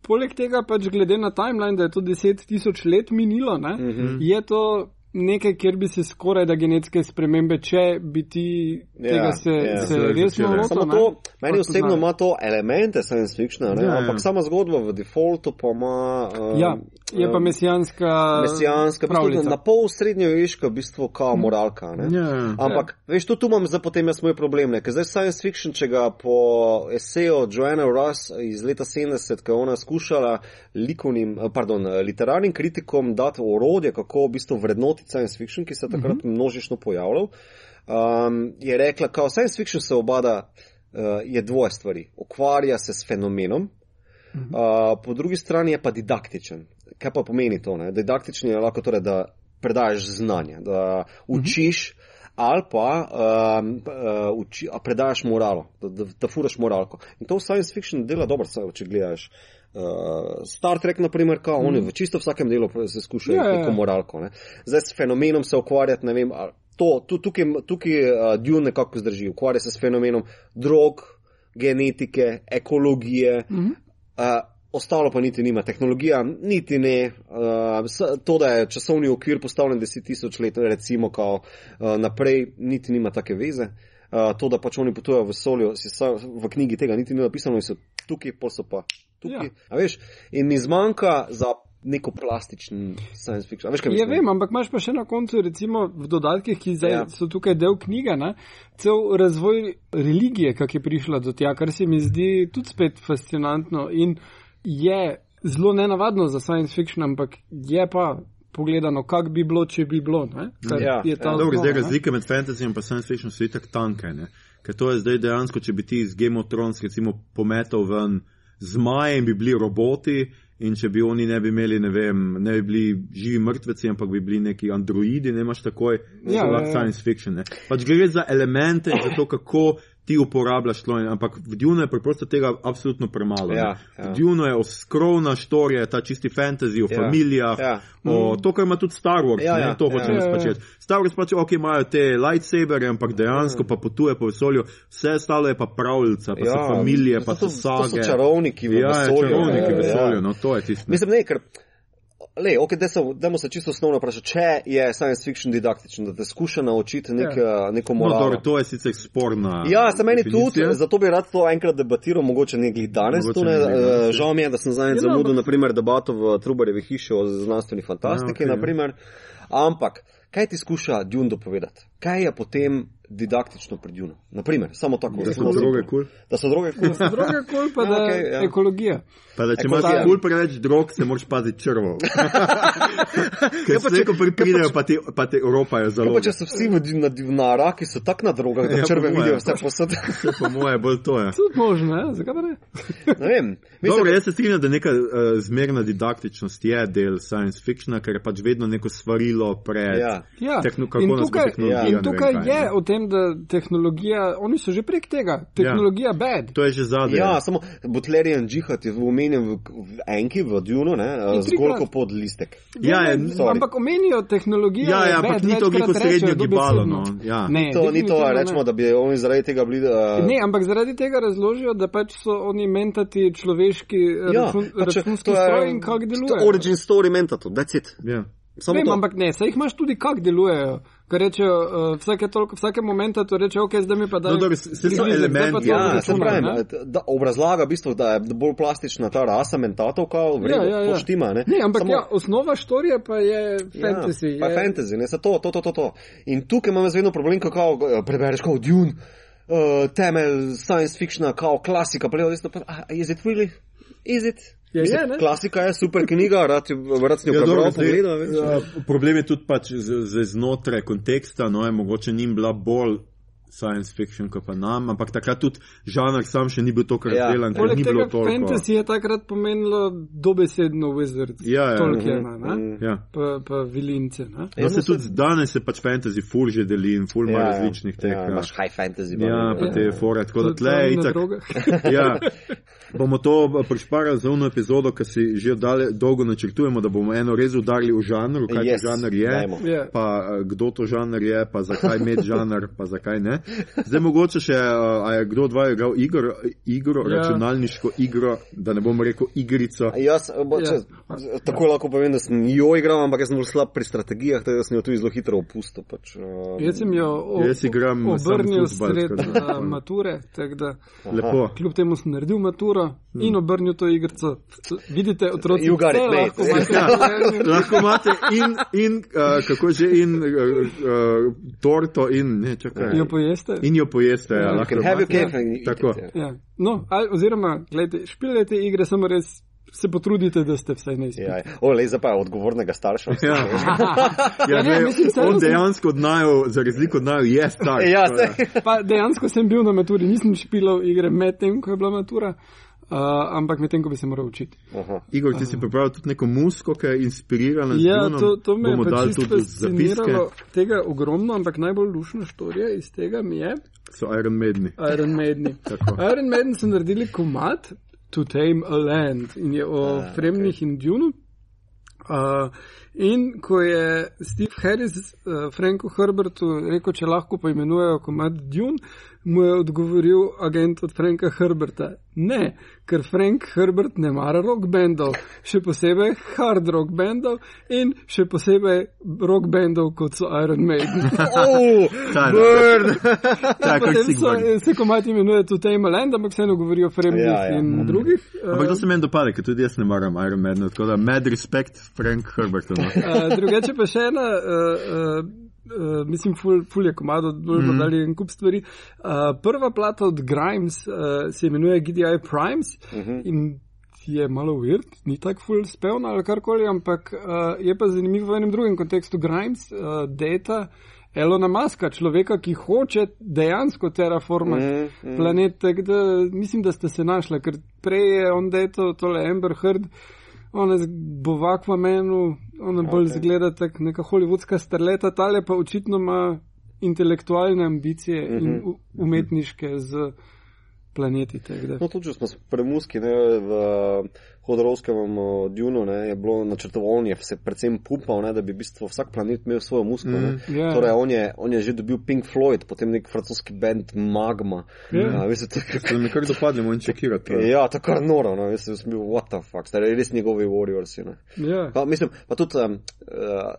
S3: poleg tega pač glede na timeline, da je to 10 tisoč let minilo, ne,
S2: Mhm.
S3: je to nekaj, kjer bi se skoraj da genetske spremembe, če bi ti
S2: Ja,
S3: tega se,
S2: ja.
S3: se resno
S1: začele.
S3: lotil.
S2: Samo
S3: ne,
S2: to, meni osebno ima to elemente science fictiona, ne?
S1: Ja, ja.
S2: ampak sama zgodba v defaultu pa ima. Um,
S3: Ja, je pa mesijanska.
S2: Mesijanska,
S3: pravljica.
S2: na pol srednjeveška, v bistvu kao moralka. Ne?
S1: Ja, ja.
S2: Ampak, veš, to tu imam zdaj potem jaz moj problem, ne? ker zdaj science fiction, če ga po eseju Joanna Ross iz leta 70, ko je ona skušala likovnim, eh, pardon, eh, literarnim kritikom dati orodje, kako v bistvu vrednotiti science fiction, ki se je takrat
S3: Mhm.
S2: množično pojavljal, um, je rekla, kao science fiction se obada, uh, je dvoje stvari. Ukvarja se s fenomenom. Uh, po drugi strani je pa didaktičen. Kaj pa pomeni to? Ne? Didaktičen je lahko torej, da predajes znanje, da učiš ali pa um, uh, uči, a predajes moralo, da, da, da furaš moralko. In to v science fiction dela dobro, saj, če gledaš. Uh, Star Trek, na primer, kao, oni v čisto vsakem delu se skušajo
S3: Ja, ja.
S2: neko moralko. Ne? Zdaj s fenomenom se ukvarjati, ne vem, to, tu, tukaj, tukaj uh, Dune nekako zdrži, ukvarja se s fenomenom drog, genetike, ekologije,
S3: Mhm.
S2: Uh, ostalo pa niti nima. Tehnologija niti ne. Uh, to, da je časovni okvir postavljen 10 tisoč let, recimo, kao, uh, naprej, niti nima take veze. Uh, to, da pač oni potujejo v vesolju, v knjigi tega niti ni napisano in so tukaj, pol so pa tukaj.
S3: Ja.
S2: Veš, in mi zmanjka za neko plastičen science fiction. A Veš,
S3: Ja, vem, ampak imaš pa še na koncu, recimo v dodatkih, ki zdaj
S2: Ja.
S3: so tukaj del knjige, ne, cel razvoj religije, kak je prišla do tja, kar se mi zdi tudi spet fascinantno in je zelo nenavadno za science fiction, ampak je pa pogledano, kak bi bilo, če bi bilo.
S2: Ja,
S3: je ta
S2: ja.
S1: Dobro, zdaj razlike med fantasy in pa science fiction so itak tanke. Ne? Ker to je zdaj dejansko, če bi ti iz Game of Thrones recimo pometal ven zmaje in bi bili roboti In če bi oni ne bi imeli, ne vem, ne bi bili živi mrtveci, ampak bi bili neki androidi, ne imaš takoj,
S3: Ja,
S1: ja,
S3: ja, ja.
S1: science fiction. Ne. Pač gre za elemente in za to, kako ti uporabljaš to. Ampak v Dune je preprosto tega absolutno premalo.
S2: Ja,
S1: ne.
S2: ja.
S1: V Dune je oskrowna štorija, ta čisti fantasy o
S2: Ja,
S1: familijah,
S2: ja.
S1: o to, kar ima tudi Star Wars,
S2: Ja,
S1: ne,
S2: ja,
S1: to
S2: ja.
S1: hočem
S3: Ja,
S1: jaz
S3: ja, ja.
S1: Star Wars pač, ok, imajo te lightsabere, ampak dejansko pa potuje po vesolju, vse ostalo je pa pravljica, pa ja, so familije, pa
S2: to,
S1: so
S2: to
S1: sage.
S2: so čarovniki v
S1: ja, ja,
S2: vesolju.
S1: čarovniki v
S2: Ja,
S1: vesolju,
S2: ja.
S1: no to je tisto.
S2: Mislim, ne, ker. Le, okay, dajmo se čisto osnovno vprašati, če je science fiction didaktičen, da te skuša naučiti nek, ja. neko
S1: No,
S2: moralo.
S1: dobro, to je sicer sporna.
S2: Ja, se meni
S1: definicija.
S2: tudi, zato bi rad to enkrat debatiral, mogoče nekih danes.
S1: Mogoče
S2: Tu ne,
S1: ne
S2: eh, žal mi je, da sem zadnjič
S3: Ja, no,
S2: zamudil,
S3: ampak-
S2: naprimer, debato v Trubarjevi hiši o znanstveni fantastiki,
S1: Ja,
S2: okay, naprimer. Ampak, kaj ti skuša Dune dopovedati? Kaj je potem didaktično pri Dune? Naprimer, samo tako.
S1: Da so
S2: zelo
S1: droge
S2: simpel.
S1: kul.
S2: Da so droge kul.
S3: Druga kol pa
S2: Ja,
S3: da je
S2: okej, ja.
S3: ekologija.
S1: Pa da če imaš ful preveč drog, se moraš paziti črvo. Ker
S2: Ja, pa če-
S1: ko pripridejo, pa pa ti Evropajo zelo.
S2: Kaj pa če so vsi v Dune- na divnara, ki so tak na drogah, da
S1: Ja,
S2: črve vidijo vse posod?
S1: Po moje bolj to je.
S3: Tudi možno, ne? zakaj pa ne?
S2: Ne vem.
S1: Dobro,
S2: Mislim,
S1: jaz se strinjam, da neka uh, zmerna didaktičnost je del science fictiona, ker je pač vedno neko svarilo pred
S2: Ja.
S3: Ja,
S1: tehno, kako
S3: in
S1: nas bo
S3: tukaj,
S1: tehnologija.
S3: in
S1: vem
S3: tukaj
S1: kaj,
S3: je o tem, da tehnologija, oni so že prek tega, tehnologija bad.
S1: To je že zadnje.
S2: Ja, samo Butlerian džihad je omenjen v, v enki, v Dunu, ne,
S3: In
S2: zgolj kot pod listek.
S1: Ja, je-
S3: ne,
S2: sorry.
S3: ampak omenijo tehnologijo.
S1: Ja, ja, ampak
S3: bad,
S1: ni to neko srednje gibalo, no, ja.
S3: Ne,
S2: To ni to, rečemo,
S3: ne.
S2: da bi oni zaradi tega bili. Uh,
S3: Ne, ampak zaradi tega razložijo, da pač so oni mentati človeški
S2: ja,
S3: račun,
S2: pač
S3: računski stroj in kako delujejo.
S2: Origin story mentato, that's it.
S1: Ja.
S2: Samo
S3: Vem,
S2: to.
S3: ampak ne, saj jih imaš tudi, kako delujejo. Ker rečejo, uh, vsake, toliko, vsake momenta to reče, ok, zdaj mi pa da.
S1: No, dobro, s- saj so elementi,
S2: Ja, se pravim, da obrazlaga v bistvu, da je bolj plastična ta rasa mentatov, kao, v redu,
S3: Ja, ja, ja.
S2: to štima. Ne,
S3: Ne, ampak
S2: Samo-
S3: ja, osnova štorije pa je fantasy.
S2: Ja, pa
S3: je,
S2: fantasy, ne, se to, to, to, to, to. In tukaj imam jaz vedno problem, kako eh, prebereš kot Dune, uh, temelj science fictiona, kao klasika, pa levo desno, pa, ah, is it really? Is it?
S3: Ja,
S2: Mislim,
S3: je, ne?
S2: klasika je super knjiga, rad, rad jo
S1: Ja, dobro,
S2: prebral,
S1: zdaj,
S2: pogledal. veš.
S1: ja, problem je tudi pač z, z znotraj konteksta, no je mogoče njim bila bolj science fiction kot pa nam, ampak takrat tudi žanr sam še ni bil to, kar
S2: Ja.
S1: je delan, ker
S3: Poleg
S1: ni bilo toliko.
S3: fantasy je takrat pomenilo dobesedno Wizards.
S1: Ja, ja.
S3: Tolkiena,
S2: Mhm,
S3: ne?
S2: mhm.
S1: Ja.
S3: Pa, pa vilince, ne?
S1: No,
S2: Ja,
S1: se tudi danes se pač fantasy ful že deli in ful ima različnih teh.
S2: Ja,
S1: Ja,
S2: imaš high fantasy.
S1: ja, pa
S2: ja.
S1: te fore, tako da tle itak. Ja, bomo to prišparali za eno epizodo, ki si že dale, dolgo načrtujemo, da bomo eno res udarili v žanru, kaj
S2: Yes,
S1: žanr je,
S2: dajmo.
S3: Ja.
S1: pa eh, kdo to žanr je, pa zakaj med žanr, pa zakaj ne. Zdaj mogoče še, a je kdo od vaju igral igro, igro
S3: Ja.
S1: ja. računalniško igro, da ne bom rekel igrico.
S2: Jaz, bo, če,
S3: Ja.
S2: tako lahko povem, da sem jo igral, ampak jaz sem bolj slab pri strategijah, tako da sem jo tudi zelo hitro opustil. Pač, uh,
S3: Jaz sem jo o,
S1: Jaz igram
S3: obrnil sred uh, mature, tako da
S1: Lepo.
S3: kljub temu sem naredil maturo in obrnil to igrico. Vidite, otroci,
S2: got it,
S3: lahko imate.
S1: Lahko imate in, in uh, kako že, in uh, uh, torto, in ne, čakaj.
S3: Jo pojeste?
S1: In jo pojeste, ja,
S3: Ja,
S2: you
S1: lahko
S2: have your
S1: imate.
S2: cake eat
S1: Tako.
S2: it, ja.
S3: Ja. No, ali, oziroma, gledajte, špilajte igre, samo res se potrudite, da ste vsaj izpitu.
S2: Ja, ja. o, le za pa odgovornega starša.
S1: Ja,
S3: Ja,
S1: ja,
S3: ne,
S1: ne,
S3: mislim,
S1: on
S3: sem-
S1: dejansko od naju, za razliko od naju, je star.
S2: Ja, saj.
S3: Pa dejansko sem bil na maturi, nisem špilal igre medtem, ko je bila matura, uh, ampak medtem, ko bi se moral učiti.
S2: Aha.
S1: Igor, ti si pripravil tudi neko musko, ki je inspirirana z
S3: Ja,
S1: Dunom.
S3: to, to me je pač
S1: tudi
S3: fasciniralo. Tega ogromno, ampak najbolj lušna štorija iz tega mi je
S1: So Iron Maideni.
S3: Iron Maiden.
S1: Tako.
S3: Iron Maiden so naredili komat To Tame a Land in je o
S2: Ah,
S3: Fremnih in Dunu. Uh, in ko je Steve Harris uh, Franku Herbertu rekel, če lahko poimenujejo komat Dune, mu je odgovoril agent od Franka Herberta: Ne, ker Frank Herbert ne mara rock bendov, še posebej hard rock bendov in še posebej rock bendov, kot so Iron Maiden.
S2: Oh, burn!
S1: ta, kar
S3: Potem
S1: si
S3: so,
S1: govoril.
S3: se komat imenuje To Tame Land, ampak vseeno govorijo o Fremnih
S2: Ja, ja.
S3: in drugih.
S1: Ampak to
S3: Uh,
S1: se meni dopade, ker tudi jaz ne maram Iron Man, tako da mad respect Frank Herbert. No.
S3: Uh, drugače pa še ena, uh, uh, uh, mislim, ful, ful je komado, bolj mm. dali en kup stvari. Uh, prva plata od Grimes uh, se imenuje GDI Primes mm -hmm. in je malo weird, ni tako ful spevna ali karkoli, ampak uh, je pa zanimivo v enem drugem kontekstu. Grimes uh, data Elona Maska, človeka, ki hoče dejansko terraformati mm, mm. planet, tako da mislim, da ste se našli, ker prej je on dato tole Amber Heard. Ona bo v Aquamenu, ona bolj
S2: Ok.
S3: zgleda tako neka hollywoodska starleta, tale pa očitno ima intelektualne ambicije in
S2: Mhm.
S3: umetniške z planeti. tako da.
S2: No, tudi če smo s premuski ne, v Hodorovskem Djunu, ne, je bilo načrtovano, on je se predvsem pumpal, ne, da bi v bistvu vsak planet imel svojo musko. Mm.
S1: Mhm.
S3: Ja.
S2: Torej, on je, on je že dobil Pink Floyd, potem nek francoski band Magma.
S3: Ja.
S2: Ja, veste, to je
S1: Se mi kar dopadne, moram čekirati.
S2: Ja, to je kar noro, no, jaz sem bil, what the fuck, stari res njegovi warriors. Ne.
S3: Ja.
S2: Pa, mislim, pa tudi um, uh,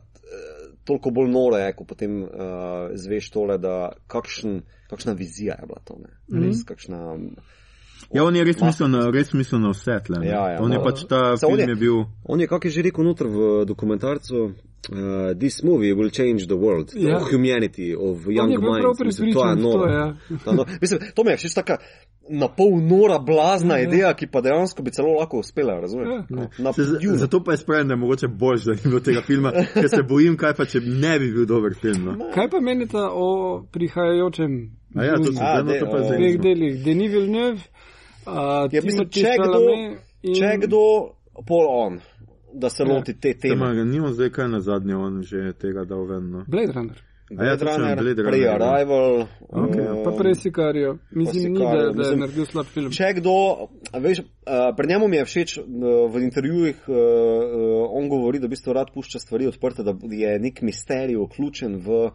S2: toliko bolj noro je, ko potem uh, zveš tole, da kakšen, kakšna vizija je bila to. Ne.
S3: Mhm.
S2: Res, kakšna,
S1: Ja, on je res mislil na, res mislil na vse tle.
S2: Ja, ja,
S1: on je
S2: no.
S1: pač ta
S2: Se on
S1: film
S2: je-
S1: je bil.
S2: On je, kako je že rekel, noter v dokumentarcu, uh, this movie will change the world,
S3: Ja.
S2: the humanity of young minds. Mislim, to je
S3: v to,
S2: noro.
S3: ja.
S2: To je noro. Mislim, to mi je všeč taka na pol nora, blazna
S3: Ja.
S2: ideja, ki pa dejansko bi celo lahko uspela?
S3: Ja.
S2: No, Na
S1: Se, zato pa je spravljen, da je mogoče boljš, da ni bilo tega filma, ker se bojim, kaj pa če ne bi bil dober film. No.
S3: Kaj pa menite o prihajajočem?
S1: A ja, to
S2: A, de-
S1: no, to pa je
S3: dveh delih, Denis Villeneuve, uh,
S2: Ja, mislim, če kdo,
S3: in-
S2: če kdo, pol on, da se
S3: Ja.
S2: loti te teme.
S1: Tema, nima zdaj kaj na zadnje, on že tega dal ven. No.
S3: Blade Runner.
S1: Ja,
S2: Blade
S1: točno,
S2: Runner,
S1: Blade Runner,
S2: prej
S1: ja.
S2: Arrival.
S1: Okej,
S2: uh,
S3: Pa prej Sikarijo. Mislim, ni, da,
S2: Sicario,
S3: da je
S2: mislim-
S3: naredil slab film.
S2: Če kdo, a veš, uh, pri njemu mi je všeč uh, v intervjujih, uh, uh, on govori, da v bistvu rad pušča stvari odprte, da je nek misterij vključen v uh,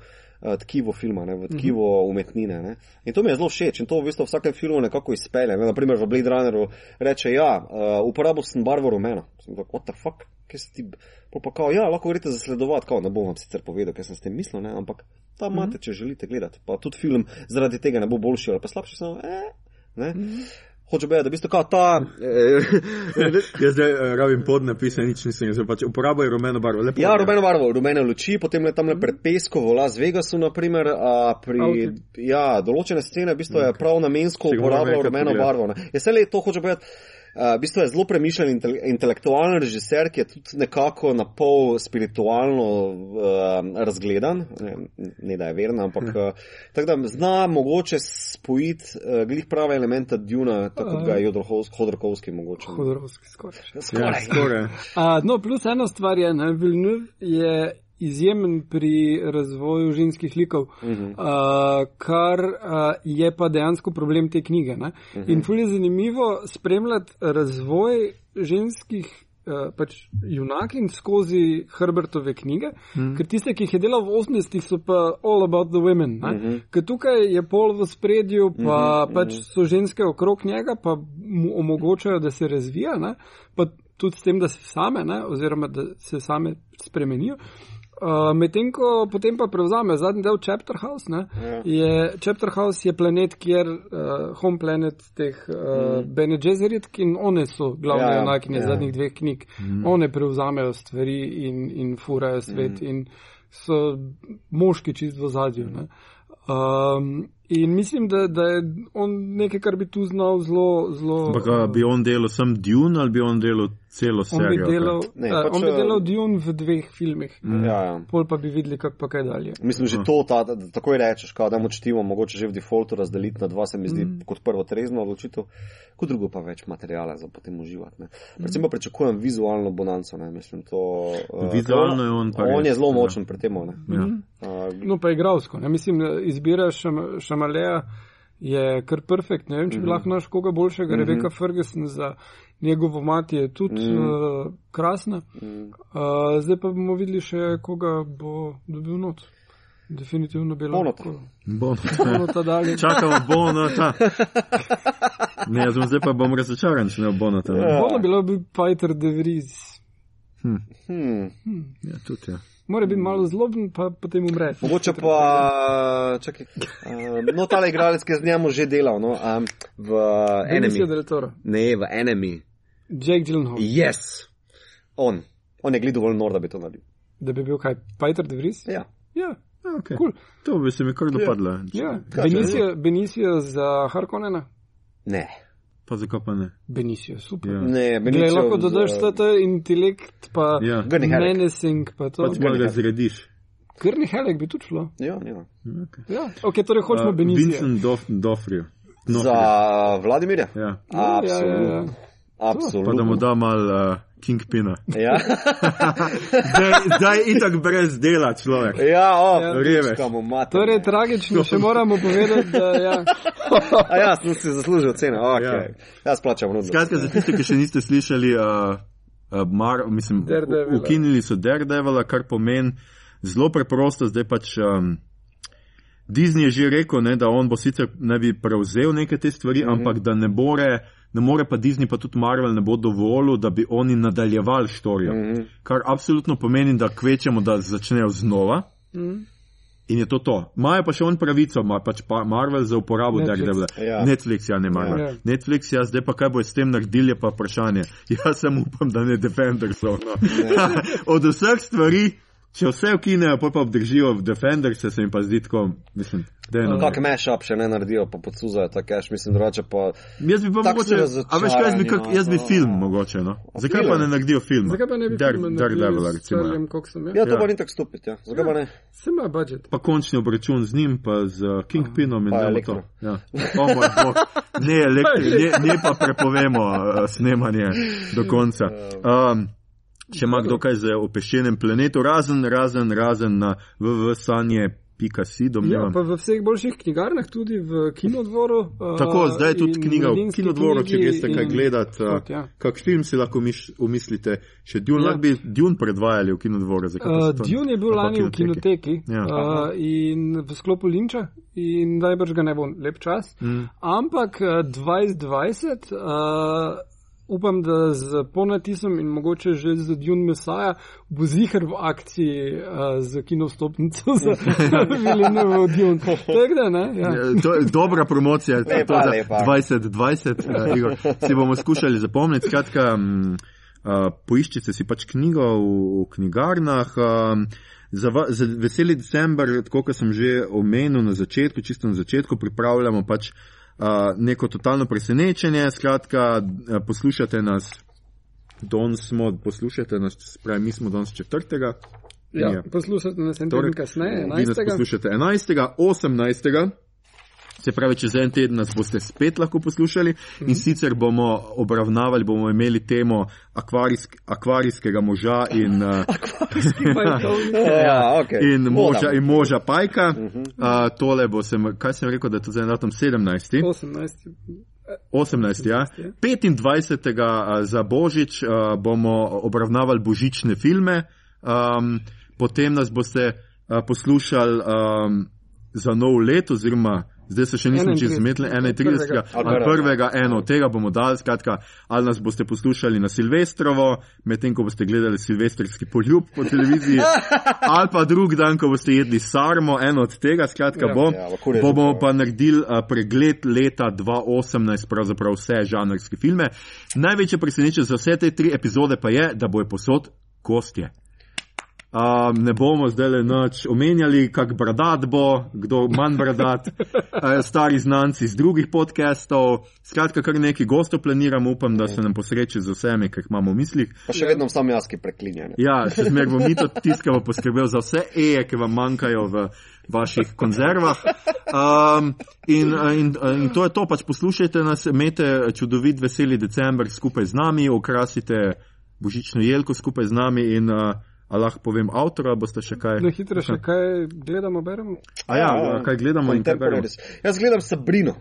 S2: tkivo filma, ne, v tkivo umetnine. Ne. In to mi je zelo všeč in to v bistvu v vsakem filmu nekako izpelje. Ne. Naprimer v Blade Runnerju reče, ja, uh, uporabil sem barvo rumeno. Sem tako, what the fuck? Kaj si ti? Pol Pa kao, ja, lahko greste zasledovati, kao, ne bom vam sicer povedal, kaj sem s tem mislil, ne, ampak tam imate, če želite gledati. Pa tudi film zaradi tega ne bo boljši ali pa slabši, samo, eh, ne. Hoče biti, da v bistvu kao ta. Eh,
S1: Jaz zdaj rabim podnapise, nič nisem jaz, pač uporabljaj rumeno barvo. Lepo,
S2: Ja, rumeno barvo, rumene luči, potem le tam le pred Pesko v Las Vegasu, naprimer, a pri
S3: Avti.
S2: ja, določene scene v bistvu je prav namensko uporabljal rumeno barvo. Ja, se le to hoče povedati. Uh, v bistvu je zelo premišljen intele intelektualen režiser, ki je tudi nekako na pol spiritualno uh, razgledan, ne, ne da je veren, ampak uh, tako da zna mogoče spojiti uh, glih prave elemente Duna, tako kot ga je Hodorkovski mogoče.
S3: Hodorovski skoraj.
S1: Ja,
S2: Skoraj.
S1: skoraj.
S3: A, no, plus ena stvar je, da Villeneuve je izjemen pri razvoju ženskih likov, uh. -huh. kar a, je pa dejansko problem te knjige. Uh
S2: Mhm.
S3: -huh. In ful je zanimivo spremljati razvoj ženskih. Uh, pač junakin skozi Herbertove knjige, mm. ker tiste, ki jih je delal v 80-ih, so pa all about the women. Mm -hmm. Ker tukaj je pol v spredju, pa mm -hmm. pač so ženske okrog njega, pa mu omogočajo, da se razvija, ne? pa tudi s tem, da se same, ne? oziroma da se same spremenijo. Uh, Medtem ko potem pa prevzame zadnji del Chapter House, ne,
S2: Ja.
S3: je Chapter House je planet, kjer uh, home planet teh uh, mm. Bene Gesserit, in one so glavne
S2: Ja, ja,
S3: junakinje
S2: ja.
S3: zadnjih dveh knjig. Mm. One prevzamejo stvari in, in furajo svet mm. in so moški čist v zadju. Ne. Um, in mislim, da, da je on nekaj, kar bi tu znal zelo. zelo
S1: Ampak a, bi on delal sem Dune ali bi on delal celo
S3: on bi
S1: serijo?
S3: delal,
S2: Ne,
S3: uh,
S2: pač,
S3: on bi
S2: eh,
S3: delal Dune v dveh filmih. Mm.
S2: Ja, ja.
S3: Pol pa bi videli, kako pa kaj dalje.
S2: Mislim, že to, ta, da takoj rečeš, kao, da močtimo, mogoče že v defaultu razdeliti na dva, se mi zdi mm. kot prvo trezno odločitev, kot drugo pa več materijala za potem uživati. Ne. Predvsem pa pričakujem vizualno bonanco, ne. mislim, to. Uh,
S1: Vizualno je on pa
S2: On
S1: res,
S2: je zelo
S1: ja.
S2: močen pri tem, ne.
S1: Ja.
S2: Uh,
S3: No, pa igralsko. Ne? Mislim, da izbira šam, Šamaleja je kar perfekt. Ne vem, če bi
S2: Mhm.
S3: lahko naš koga boljšega. Mm -hmm. Rebeka Ferguson za njegovo mati je tudi mm. -hmm. uh, krasna.
S2: mm,
S3: Uh, zdaj pa bomo videli še, koga bo dobil not. Definitivno bi
S2: Bonota.
S3: lahko.
S1: Bon.
S3: Bonota dalje.
S1: Čakamo Bonota. Ne, jaz bom zdaj pa bom razočaran, če ne bo Bonota.
S2: Ja.
S3: Bono bilo bi Peter De Vries.
S1: Hm.
S2: hmm.
S1: Ja, tudi ja.
S3: Mora biti malo zloben, pa potem umre.
S2: Mogoče pa, čakaj, um, no, tale igralec, ki je z njemu že delal, no, um, v
S3: Benicio
S2: Enemy.
S3: del Toro.
S2: Ne, v Enemy.
S3: Jake Gyllenhaal.
S2: Yes! On. On je gledal dovolj nor, da bi to naredil.
S3: Da bi bil kaj? Peter De Vries?
S2: Ja.
S3: Ja,
S1: Ja, okay.
S3: Cool.
S1: To bi se mi kar dopadlo.
S3: ja.
S2: Če-
S3: Benicio, Benicio za Harkonnena.
S2: Ne.
S1: Pa zakaj pa ne?
S3: Benicio, super.
S1: Ja.
S2: Ne,
S3: Glej,
S2: Benicio
S3: lahko
S2: z-
S3: dodaš ta, ta intelekt, pa
S1: Ja.
S2: Halleck.
S3: menacing, pa to.
S1: Pač malo ga zrediš.
S3: Grni Helek bi tudi šlo.
S2: Ja, ja.
S1: Okay.
S3: Ja, ok, torej hočemo
S1: Uh,
S3: Benicio.
S1: Vincent Dof Dofrio.
S2: Za Vladimirja?
S1: Ja.
S3: Ja, ja, ja, ja.
S2: Absolutno.
S1: Pa da mu
S2: Absolutno.
S1: da mal uh, Kingpina.
S2: Ja,
S1: Zdaj, zdaj je itak brez dela človek.
S2: ja, o,
S3: Ja.
S2: Mater.
S3: Torej, tragično še moramo povedati, da ja.
S2: A ja, sem si zaslužil ceno, ok.
S1: Ja.
S2: Ja. Jaz plačam rudno.
S1: Skratka, za tiste, ki še niste slišali, uh, uh, mar, mislim,
S3: Daredevila.
S1: ukinili so Daredevila, kar pomeni zelo preprosto, zdaj pač. Um, Disney je že rekel, ne, da on bo sicer ne bi prevzel neke te stvari, mm -hmm. ampak da ne more, ne more pa Disney, pa tudi Marvel ne bo dovolil, da bi oni nadaljevali štorijo. Mm -hmm. Kar absolutno pomeni, da kvečemo, da začnejo znova.
S3: Mm.
S1: In je to to. Imajo pa še on pravico, ima pač pa Marvel za uporabo
S3: Netflix.
S1: Daredevila.
S2: Ja.
S1: Netflix, ja, ne Marvel.
S3: Ja.
S1: Ja. Netflix, ja, zdaj pa kaj bo s tem naredili, je pa vprašanje. Jaz sem upam, da ne Defendersov. No. Od vseh stvari, če vse ukinejo, pa pa obdržijo v Defenders, se jim pa zdi tako, mislim, da je
S2: No,
S1: eno.
S2: kak mashup še ne naredijo, pa podsuzajo ta cash, mislim, drugače pa.
S1: Jaz bi pa mogoče, a veš kaj, jaz bi, kak,
S2: razočarani,
S1: jaz bi
S2: no.
S1: film mogoče, no. Zakaj
S2: film?
S1: pa ne naredijo film?
S3: Zakaj pa ne bi
S1: Dar,
S3: filma
S1: Daredevila,
S3: naredili s
S1: recimo. ja.
S3: Charliem Coxom? Ja?
S2: Ja, to
S1: Ja.
S2: pa ni tako stupid, ja. Zakaj pa ne?
S3: Se ima budžet.
S1: Pa končni obračun z njim, pa z uh, Kingpinom in
S2: Pa
S1: to. Ja. O moj bog. Ne, elektri, ne, ne pa prepovemo uh, snemanje do konca. Um, če ima kdo kaj za opeščenem planetu, razen, razen, razen na www.sanje.si,
S3: Ja,
S1: domnevam.
S3: pa v vseh boljših knjigarnah, tudi v kinodvoru. uh,
S1: Tako, zdaj je tudi knjiga v kinodvoru, če greste kaj gledati. Uh,
S3: Tudi, ja.
S1: kak film si lahko miš, umislite? Še Dune,
S3: Ja.
S1: lahko bi Dune predvajali v kinodvoru.
S3: Uh, Dune je bil lani v kinoteki
S1: Ja.
S3: uh, in v sklopu Linča in najbrž ga ne bo lep čas.
S1: Mm.
S3: Ampak uh, 2020, uh, upam, da z ponatisom in mogoče že z Dune Messiah bo zihar v akciji uh, z kinostopnico za Villeneuve Dune. Tako da, ne? Ja.
S1: Ja, To je dobra promocija,
S2: Lepa,
S1: to za
S2: lepa.
S1: 2020, uh, Igor. Si bomo skušali zapomniti. Skratka, um, uh, poiščite si pač knjigo v, v knjigarnah. Um, za, va, za veseli december, tako kot sem že omenil na začetku, čisto na začetku, pripravljamo pač uh, neko totalno presenečenje. Skratka, poslušate nas. Danes smo, poslušate nas, spravi, mi smo danes četrtega.
S3: Ja, poslušajte nas en teden
S1: Torek.
S3: kasneje,
S1: Vi nas
S3: 11.
S1: poslušate 11. 18. Se pravi, čez en teden nas boste spet lahko poslušali -hmm. in sicer bomo obravnavali, bomo imeli temo akvarijsk, akvarijskega moža in, uh,
S2: Ja, ok.
S1: in, moža, in moža pajka. -hmm. uh, tole bo sem, kaj sem rekel, da je to zdaj datum 17.
S3: 18.
S1: 18. Ja. 25. za Božič uh, bomo obravnavali božične filme, um, potem nas boste uh, poslušali um, za nov let, oziroma zdaj se še nisem čez
S3: 31.
S1: zmedli, 31.
S2: Ali
S1: ali
S2: prvega.
S1: prvega, eno od tega bomo dali, skratka, ali nas boste poslušali na Silvestrovo, medtem ko boste gledali silvestrski poljub po televiziji, ali pa drug dan, ko boste jedli sarmo, eno od tega, skratka,
S3: Ja.
S1: bo,
S2: Ja, režem
S1: bomo pa naredili pregled leta 2018, pravzaprav vse žanrske filme. Največje presenečenje za vse te tri epizode pa je, da bojo posod gostje. Um, ne bomo zdaj le noč omenjali, kak bradat bo, kdo manj bradat, uh, stari znanci iz drugih podcastov. Skratka, kar nekaj gostov planiramo, upam, da se nam posreči z vsemi, ki jih imamo v mislih.
S2: Pa še vedno sam jaz, ki preklinjam.
S1: Ja, še zmeraj bom mi to tiskal, poskrbel za vse eje, ki vam manjkajo v vaših konzervah. Um, in, in, in to je to, pač poslušajte nas, imejte čudovit, veseli december skupaj z nami, okrasite božično jelko skupaj z nami in uh, a lahko povem avtora, boste še kaj.
S3: Na hitro še kaj gledamo, beremo.
S1: A ja, kaj gledamo in kaj beremo.
S2: Jaz gledam Sabrino.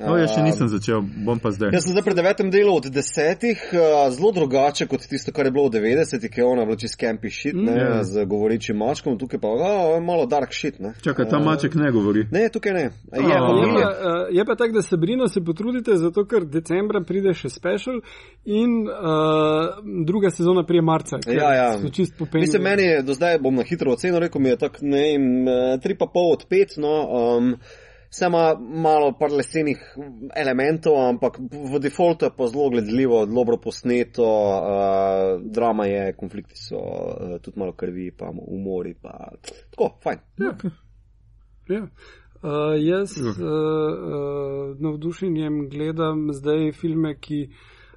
S1: No, jaz še
S2: Um,
S1: nisem začel, bom pa zdaj.
S2: Jaz sem zdaj pri devetem delu od desetih, uh, zelo drugače kot tisto, kar je bilo v 90-ih, ki je ona bila čist campi shit, ne,
S1: Ja.
S2: z govorečim mačkom, tukaj pa oh, malo dark shit. Ne.
S1: Čakaj, ta maček ne govori.
S2: Ne, tukaj ne. Je,
S1: A.
S3: Je
S2: pa
S3: pa,
S2: je.
S3: uh, je pa tako, da Sabrino se potrudite, zato ker decembra pride še special in uh, druga sezona prije marca.
S2: Ja, ja. Mislim, meni je do zdaj, bom na hitro ocenil, rekel mi je tako, ne vem, eh, tri pa pol od pet, no. Um, Vse ima malo par lesenih elementov, ampak v defaultu je pa zelo gledljivo, dobro posneto, uh, drama je, konflikti so, uh, tudi malo krvi, pa umori, pa tako, fajn.
S3: Ja. Uh, jaz uh, uh, navdušenjem gledam zdaj filme, ki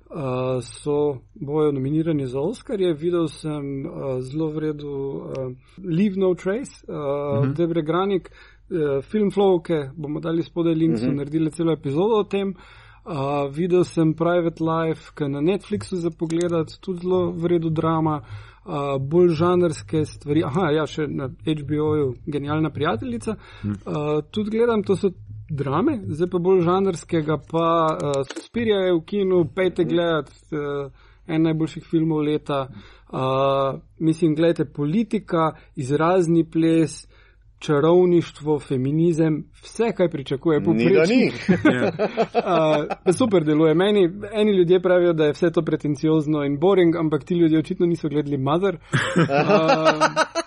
S3: uh, so bojo nominirani za Oscarje. Videl sem uh, zelo vredu uh, Leave No Trace, uh, uh -huh. Debre Granik, uh, film Flowke, bomo dali spodaj link, uh -huh. so naredili celo epizodo o tem. Uh, videl sem Private Life, ki je na Netflixu za pogled, tudi zelo vredno drama, uh, bolj žanrske stvari. Aha, ja, še na HBO-ju, genialna prijateljica. Uh, tudi gledam, to so drame, zdaj pa bolj žanrskega, pa uh, Spirja je v kinu, pejte gledati. Uh, En najboljših filmov leta, uh, mislim, gledajte, politika, izrazni ples, čarovništvo, feminizem, vse, kaj pričakuje po
S2: Ni ga ni.
S3: uh, super deluje. Meni, eni ljudje pravijo, da je vse to pretenciozno in boring, ampak ti ljudje očitno niso gledali Mother, uh,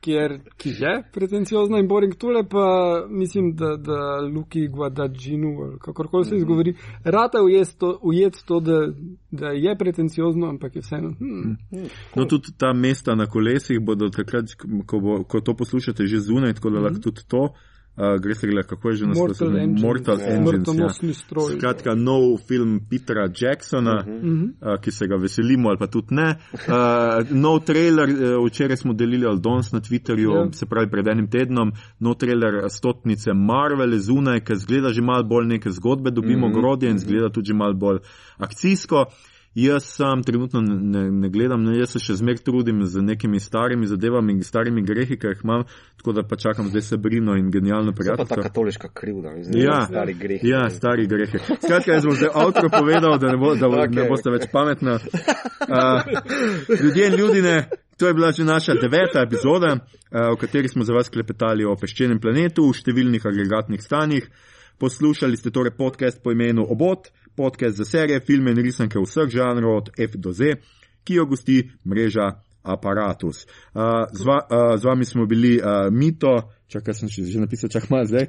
S3: kjer, ki je pretenciozno in boring. Tole pa mislim, da, da Luki Guadaginu, ali kakorkoli se izgovori, rata ujet to, ujet to da, da je pretenciozno, ampak je vseeno. Hmm.
S1: No, tudi ta mesta na kolesih bodo takrat, ko, bo, ko to poslušate, že zunaj, tako da lahko tudi to. Uh, gre se gledati, kako je že
S3: Mortal
S1: naslov?
S3: Engines.
S1: Mortal
S3: Ja.
S1: Engines. Ja.
S3: Smrtonosni stroj.
S1: Skratka, nov film Petera Jacksona, uh -huh. uh, ki se ga veselimo, ali pa tudi ne. Uh, nov trailer, uh, včeraj smo delili ali danes na Twitterju,
S3: Ja.
S1: yeah. se pravi pred enim tednom, nov trailer stotnice Marvel je zunaj, ki zgleda že malo bolj neke zgodbe, dobimo uh -huh. grodje in zgleda tudi že malo bolj akcijsko. Jaz sam trenutno ne, ne, ne gledam, ne, jaz se še zmeraj trudim z nekimi starimi zadevami in starimi grehi, ki jih imam, tako da pa čakam zdaj Sabrino in genialno
S2: To pa ta
S1: prijateljstvo.
S2: katoliška krivda, mislim,
S1: Ja,
S2: stari greh.
S1: Ja, stari greh. Skratka, jaz bom zdaj avtro povedal, da ne, bo, da okay. ne boste več pametni. Uh, ljudje in ljudine, to je bila že naša deveta epizoda, uh, v kateri smo za vas klepetali o peščenem planetu v številnih agregatnih stanjih. Poslušali ste torej podcast po imenu Obot, podcast za serije, filme in risanke vseh žanrov od F do Z, ki jo gosti mreža Apparatus. Uh, z, va, uh, z vami smo bili uh, Mito, čakaj, sem še že napisal, čakaj malo zdaj.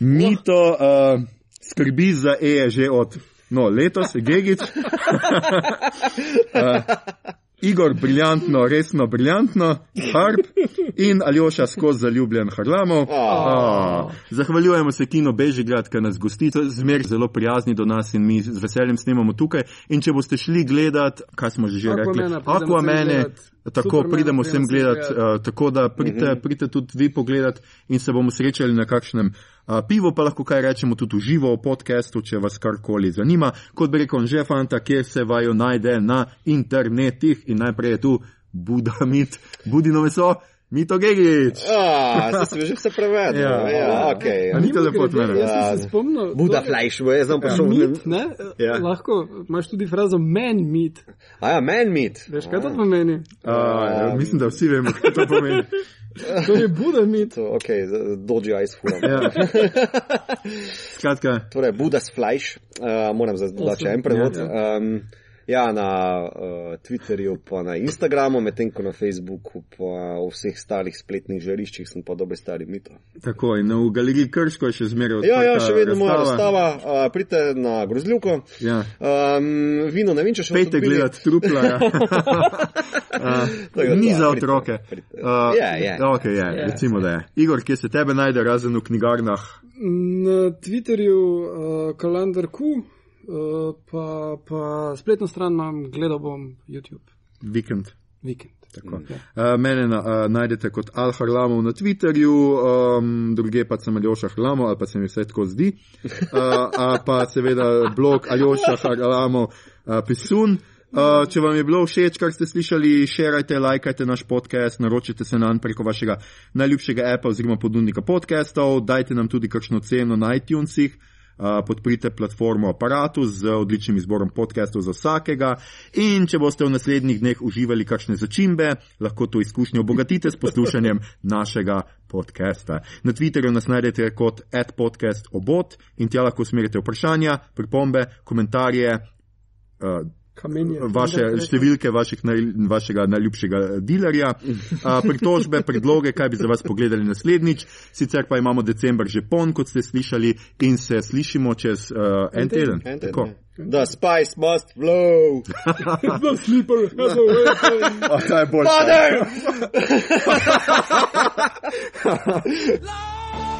S1: Mito uh, skrbi za E je že od no, letos, Gegic. uh, Igor, briljantno, resno, briljantno, harp in Aljoša skozi zaljubljen Harlamov. Oh. Zahvaljujemo se Kino Bežigrad, ki nas gosti, zmer zelo prijazni do nas in mi z veseljem snemamo tukaj. In če boste šli gledat, kaj smo že, že rekli,
S3: Aquamana,
S1: tako
S3: Supermana
S1: pridemo
S3: pridemo
S1: sem
S3: sem
S1: gledat,
S3: gledat.
S1: uh, tako da pridite, pridite tudi vi pogledat in se bomo srečali na kakšnem uh, pivu, pa lahko kaj rečemo tudi v živo v podkastu, če vas karkoli zanima. Kot bi rekel, že fanta, kje se vaju najde na internetih in najprej je tu Budamit, Budino meso, Mito Gegič.
S2: Ah, zdaj sem že vse prevedel.
S1: Ja.
S2: Ja, ja, okay.
S1: A ni to lepo od mene?
S2: Ja.
S3: se spomnil.
S2: Buda
S3: to je-
S2: Flash, jaz sem prišel v
S3: Mit, ne?
S2: Ja.
S3: Lahko imaš tudi frazo man meat.
S2: A ja, man meat.
S3: Veš, kaj to pomeni?
S1: Uh, mislim, da vsi vemo, kaj to pomeni.
S3: To je Buda meat.
S2: To, ok, dođi ice fulam.
S1: Ja. Skratka,
S2: Torej, Buda's Flash, uh, moram zdaj dodati še en prevod.
S3: Ja,
S2: Um, ja, na uh, Twitterju, pa na Instagramu, medtem ko na Facebooku, pa v vseh starih spletnih žariščih sem pa dober stari mito.
S1: tako in v galeriji Krško je še zmeraj odprta
S2: Ja, ja, še vedno moja
S1: razstava.
S2: razstava. Uh, pridite na grozljivko.
S1: Ja.
S2: Um, vino, ne vem, če še boste
S1: Pejte gledati trupla. Ja.
S2: Da,
S1: uh, ni
S2: ja,
S1: za otroke.
S2: pridite.
S1: Uh,
S2: Ja, ja.
S1: Okay, ja,
S3: Ja.
S1: recimo, da je. Igor, kje se tebe najde, razen v knjigarnah?
S3: Na Twitterju uh, kalendar Q, uh, pa, pa spletno stran imam, gledal bom YouTube.
S1: Vikend.
S3: Vikend.
S1: Tako.
S3: Ja.
S1: Uh, mene na, uh, najdete kot Al Harlamov na Twitterju, um, druge pa sem Aljoša Harlamov, ali pa se mi vse tako zdi. Uh, pa seveda blog Aljoša Harlamov uh, Pisun. Uh, če vam je bilo všeč, kar ste slišali, šerajte, lajkajte naš podcast, naročite se nam preko vašega najljubšega appa oziroma ponudnika podcastov, dajte nam tudi kakšno ceno na iTunesih. Uh, podprite platformo Apparatus z odličnim izborom podcastov za vsakega. In če boste v naslednjih dneh uživali kakšne začimbe, lahko to izkušnjo obogatite s poslušanjem našega podcasta. Na Twitterju nas najdete kot adpodcastobot in tja lahko usmerite vprašanja, pripombe, komentarje. Uh. Vaše številke vaših naj, vašega najljubšega dilerja, a, pritožbe, predloge, kaj bi za vas pogledali naslednjič. Sicer pa imamo decembr že pon, kot ste slišali, in se slišimo čez uh, en teden.
S2: En teden,
S1: Tako.
S2: ja. The spice must flow.
S3: The sleeper has awakened.
S1: A, kaj je bolj?
S2: Father!